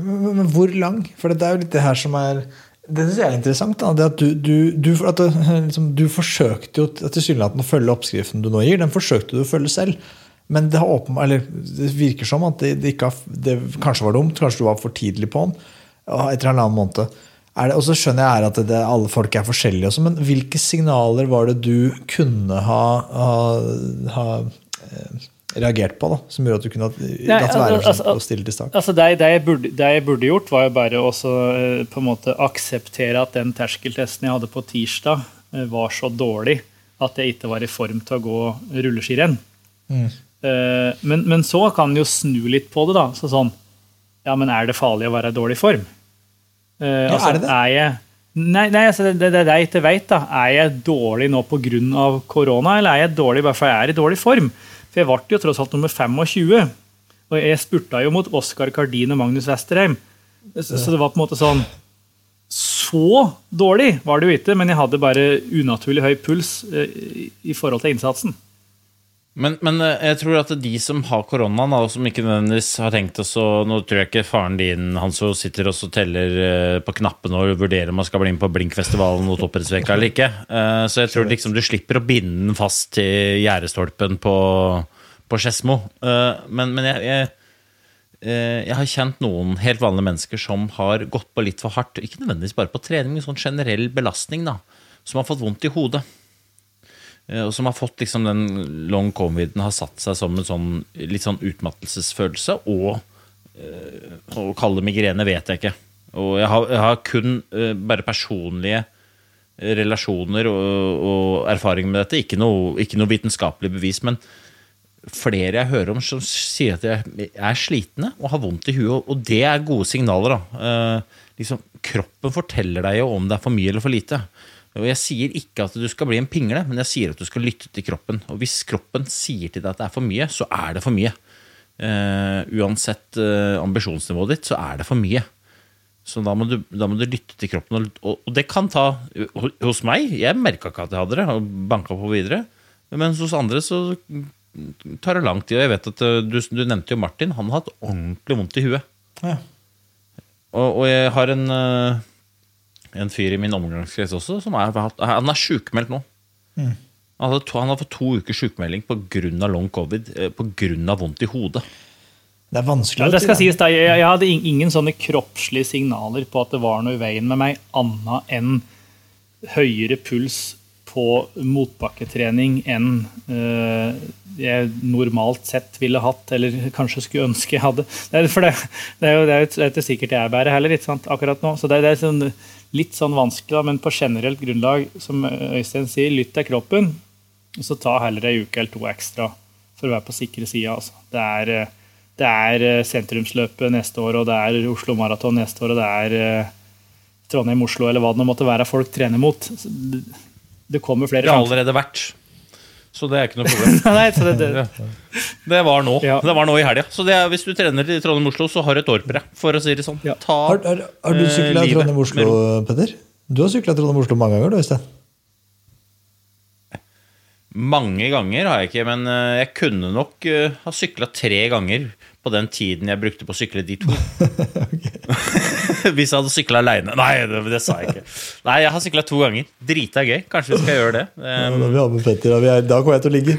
Men hvor lang? For det er jo litt det her som er Det syns jeg er interessant. Da, at du, du, du, at det, liksom, du forsøkte jo tilsynelatende å følge oppskriften du nå gir. Den forsøkte du å følge selv. Men det, åpen, eller, det virker som at det, det, har, det kanskje var dumt. Kanskje du var for tidlig på den etter halvannen måned. Er det, og så skjønner jeg at alle folk er forskjellige, også, men hvilke signaler var det du kunne ha, ha, ha eh, reagert på, da, som gjorde at du kunne latt være altså, altså, å stille til start? Altså det, det, jeg burde, det jeg burde gjort, var jo bare også eh, på en måte akseptere at den terskeltesten jeg hadde på tirsdag, eh, var så dårlig at jeg ikke var i form til å gå rulleskirenn. Mm. Eh, Men, men så kan en jo snu litt på det. da, så sånn, ja, men Er det farlig å være i dårlig form? Ja, altså, er det det? Er jeg, nei, nei altså, det, det, det er det jeg ikke vet. Er jeg dårlig nå pga. korona, eller er jeg dårlig bare fordi jeg er i dårlig form? For jeg ble jo tross alt nummer 25. Og jeg spurta jo mot Oskar Kardin og Magnus Westerheim. Så, så det var på en måte sånn Så dårlig var det jo ikke, men jeg hadde bare unaturlig høy puls eh, i, i forhold til innsatsen. Men, men eh, jeg tror at de som har koronaen, og som ikke nødvendigvis har tenkt oss å Nå tror jeg ikke faren din han så sitter og så teller eh, på knappene og vurderer om han skal bli med på Blinkfestivalen og Toppidrettsveka eller ikke. Eh, Så jeg tror liksom du slipper å binde den fast til gjerdestolpen på, på Skedsmo. Men, men jeg, jeg, jeg har kjent noen helt vanlige mennesker som har gått på litt for hardt. Ikke nødvendigvis bare på trening, men sånn generell belastning. da Som har fått vondt i hodet. Eh, Og som har fått liksom den long coviden har satt seg som en sånn litt sånn utmattelsesfølelse. Og eh, å kalle det migrene vet jeg ikke. Og jeg har, jeg har kun eh, bare personlige relasjoner og, og erfaring med dette. Ikke noe, ikke noe vitenskapelig bevis. Men flere jeg hører om som sier at de er slitne og har vondt i huet. Og det er gode signaler. da. Eh, liksom, kroppen forteller deg jo om det er for mye eller for lite. Og Jeg sier ikke at du skal bli en pingle, men jeg sier at du skal lytte til kroppen. Og hvis kroppen sier til deg at det er for mye, så er det for mye. Uh, uansett uh, ambisjonsnivået ditt, så er det for mye. Så da må du, da må du lytte til kroppen. Og, og, det kan ta Hos meg, jeg merka ikke at jeg hadde det, og banka på videre. Mens hos andre så tar det lang tid. Og jeg vet at eh, du, du nevnte jo Martin. Han har hatt ordentlig vondt i huet. Ja. Og, og jeg har en, eh, en fyr i min omgangskrets også som er, han er sjukmeldt nå. Mm. Han, hadde to, han har fått to uker sjukmelding pga. long covid, eh, pga. vondt i hodet. Det er vanskelig. Ja, det skal sies da, jeg, jeg hadde ingen sånne kroppslige signaler på at det var noe i veien med meg, annet enn høyere puls på motbakketrening enn øh, jeg normalt sett ville hatt, eller kanskje skulle ønske jeg hadde. Det er, for det, det er jo det er jo det er ikke sikkert jeg bærer heller, ikke sant, akkurat nå. Så det, det er sånn, litt sånn vanskelig, da, men på generelt grunnlag, som Øystein sier, lytt til kroppen, og så ta heller ei uke eller to ekstra for å være på sikre sida. Altså. Det er eh, det er eh, sentrumsløpet neste år, og det er Oslo Maraton neste år, og det er eh, Trondheim-Oslo, eller hva det måtte være folk trener mot. Det, kommer flere Det har allerede vært. Så det er ikke noe problem. Nei, så det, det, Det var nå Ja. Det var nå i helga. Så det er, hvis du trener i Trondheim-Oslo, så har du et år på deg. For å si det sånn. Ja. Ta Har, har, har du eh, sykla livet Trondheim-Oslo. Petter? Du har sykla Trondheim-Oslo mange ganger, du, Øystein. Mange ganger har jeg ikke, men eh, jeg kunne nok uh, ha sykla tre ganger på den tiden jeg brukte på å sykle de to. Hvis jeg hadde sykla aleine. Nei, det, det sa jeg ikke. Nei, jeg har sykla to ganger. Drita gøy. Kanskje vi skal gjøre det. Ja, Um, da, vi har med Petter, da, da kommer jeg til å ligge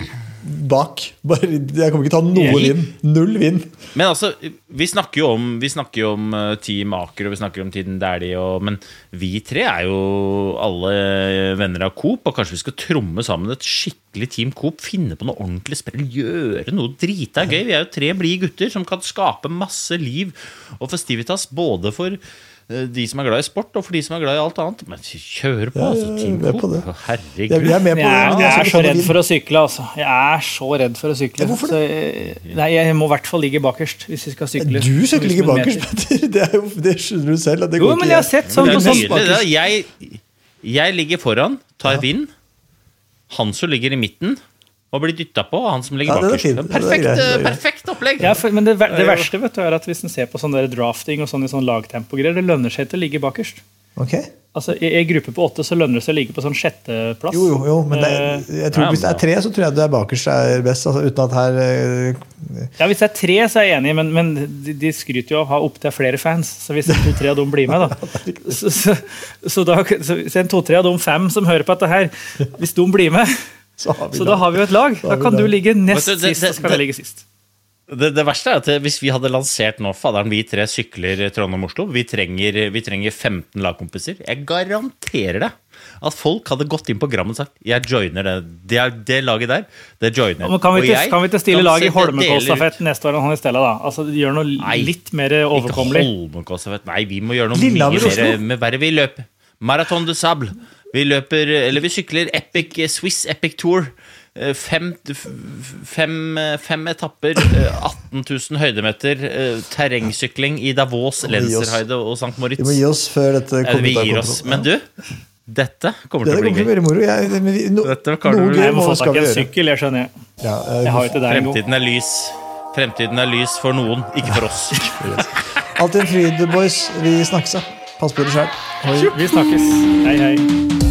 bak. Bare, jeg kommer ikke til å ta noe vinn. Null vind. Men altså, vi snakker jo om, vi snakker jo om eh, Team Aker og vi snakker om Tiden Dæhlie, og- men vi tre er jo alle venner av Coop, og kanskje vi skal tromme sammen et skikkelig Team Coop, finne på noe ordentlig sprell, gjøre noe drita gøy. Vi er jo tre blide gutter som kan skape masse liv og festivitas, både for de som er glad i sport, og for de som er glad i alt annet. Men kjør på, altså, ja, jeg er med på det. Herregud. Jeg, jeg er med på det. jeg, er, jeg er så redd for å sykle, altså. Jeg er så redd for å sykle. Ja, hvorfor Så, eh, nei, jeg må i hvert fall ligge bakerst hvis vi skal sykle. Du skal ikke ligge bakerst. Petter. Det, er jo, det skjønner du selv. At det Jo, går men ikke. jeg har sett sånn på sånn. Jeg, jeg ligger foran, tar vind. Han som ligger i midten, og blir dytta på. Han som ligger Ja, er. Det er Perfekt, er eh, perfekt opplegg. Ja, for, men det, det verste vet du, er at hvis en ser på sånn der drafting og sånn i sånn lagtempo-greier, det lønner seg til å ligge bakerst. Ok. Altså, I en gruppe på åtte så lønner det seg å ligge på sånn sjetteplass. Jo, jo, jo, men det, Eh, jeg tror hvis det er tre, så tror jeg det er bakerst er best. Altså, uten at her eh, Ja, Hvis det er tre, så er jeg enig, men, men de, de skryter jo av å ha opptil flere fans. Så hvis to-tre av dem blir med, da Så, så, så, da, så en to-tre av de fem som hører på dette her, hvis de blir med, Så har vi så da har vi jo et lag. Da kan du ligge nest du, det- sist, så kan jeg ligge sist. Det, det verste er at hvis vi hadde lansert nå Faderen, vi tre sykler Trondheim-Oslo. Vi, trenger- vi trenger 15 lagkompiser. Jeg garanterer deg at folk hadde gått inn på Gram og sagt jeg joiner det. Det, det laget der, det joiner Men kan vi Og ikke, jeg kan vi ikke stille lag i Holmenkollstafett neste år enn han i stedet, da? Altså, Gjør noe Nei, litt mer Ikke overkommelig. Holmenkollstafett. Nei, vi må gjøre noe mye mer med verre. Vi løper Marathon de Sable. Vi løper, eller vi sykler Epic, eh, Swiss Epic Tour. Eh, Fem, fem, eh, fem etapper, eh, 18 000 høydemeter, eh, terrengsykling i Davos. Lenzerheide og St. Moritz. Vi må gi oss før dette Ja, vi gir oss. Men du, dette kommer dette til å bli gøy. moro. Jeg, men vi- no, Dette kommer til å bli- Jeg må få tak i en sykkel, jeg skjønner. Ja, jeg, Jeg har ikke det. Fremtiden er lys. Fremtiden er lys for noen, ikke for oss. Alltid en fryd, boys. Vi snakkes, da. Pass på dere sjøl. Vi snakkes. Hei, hei.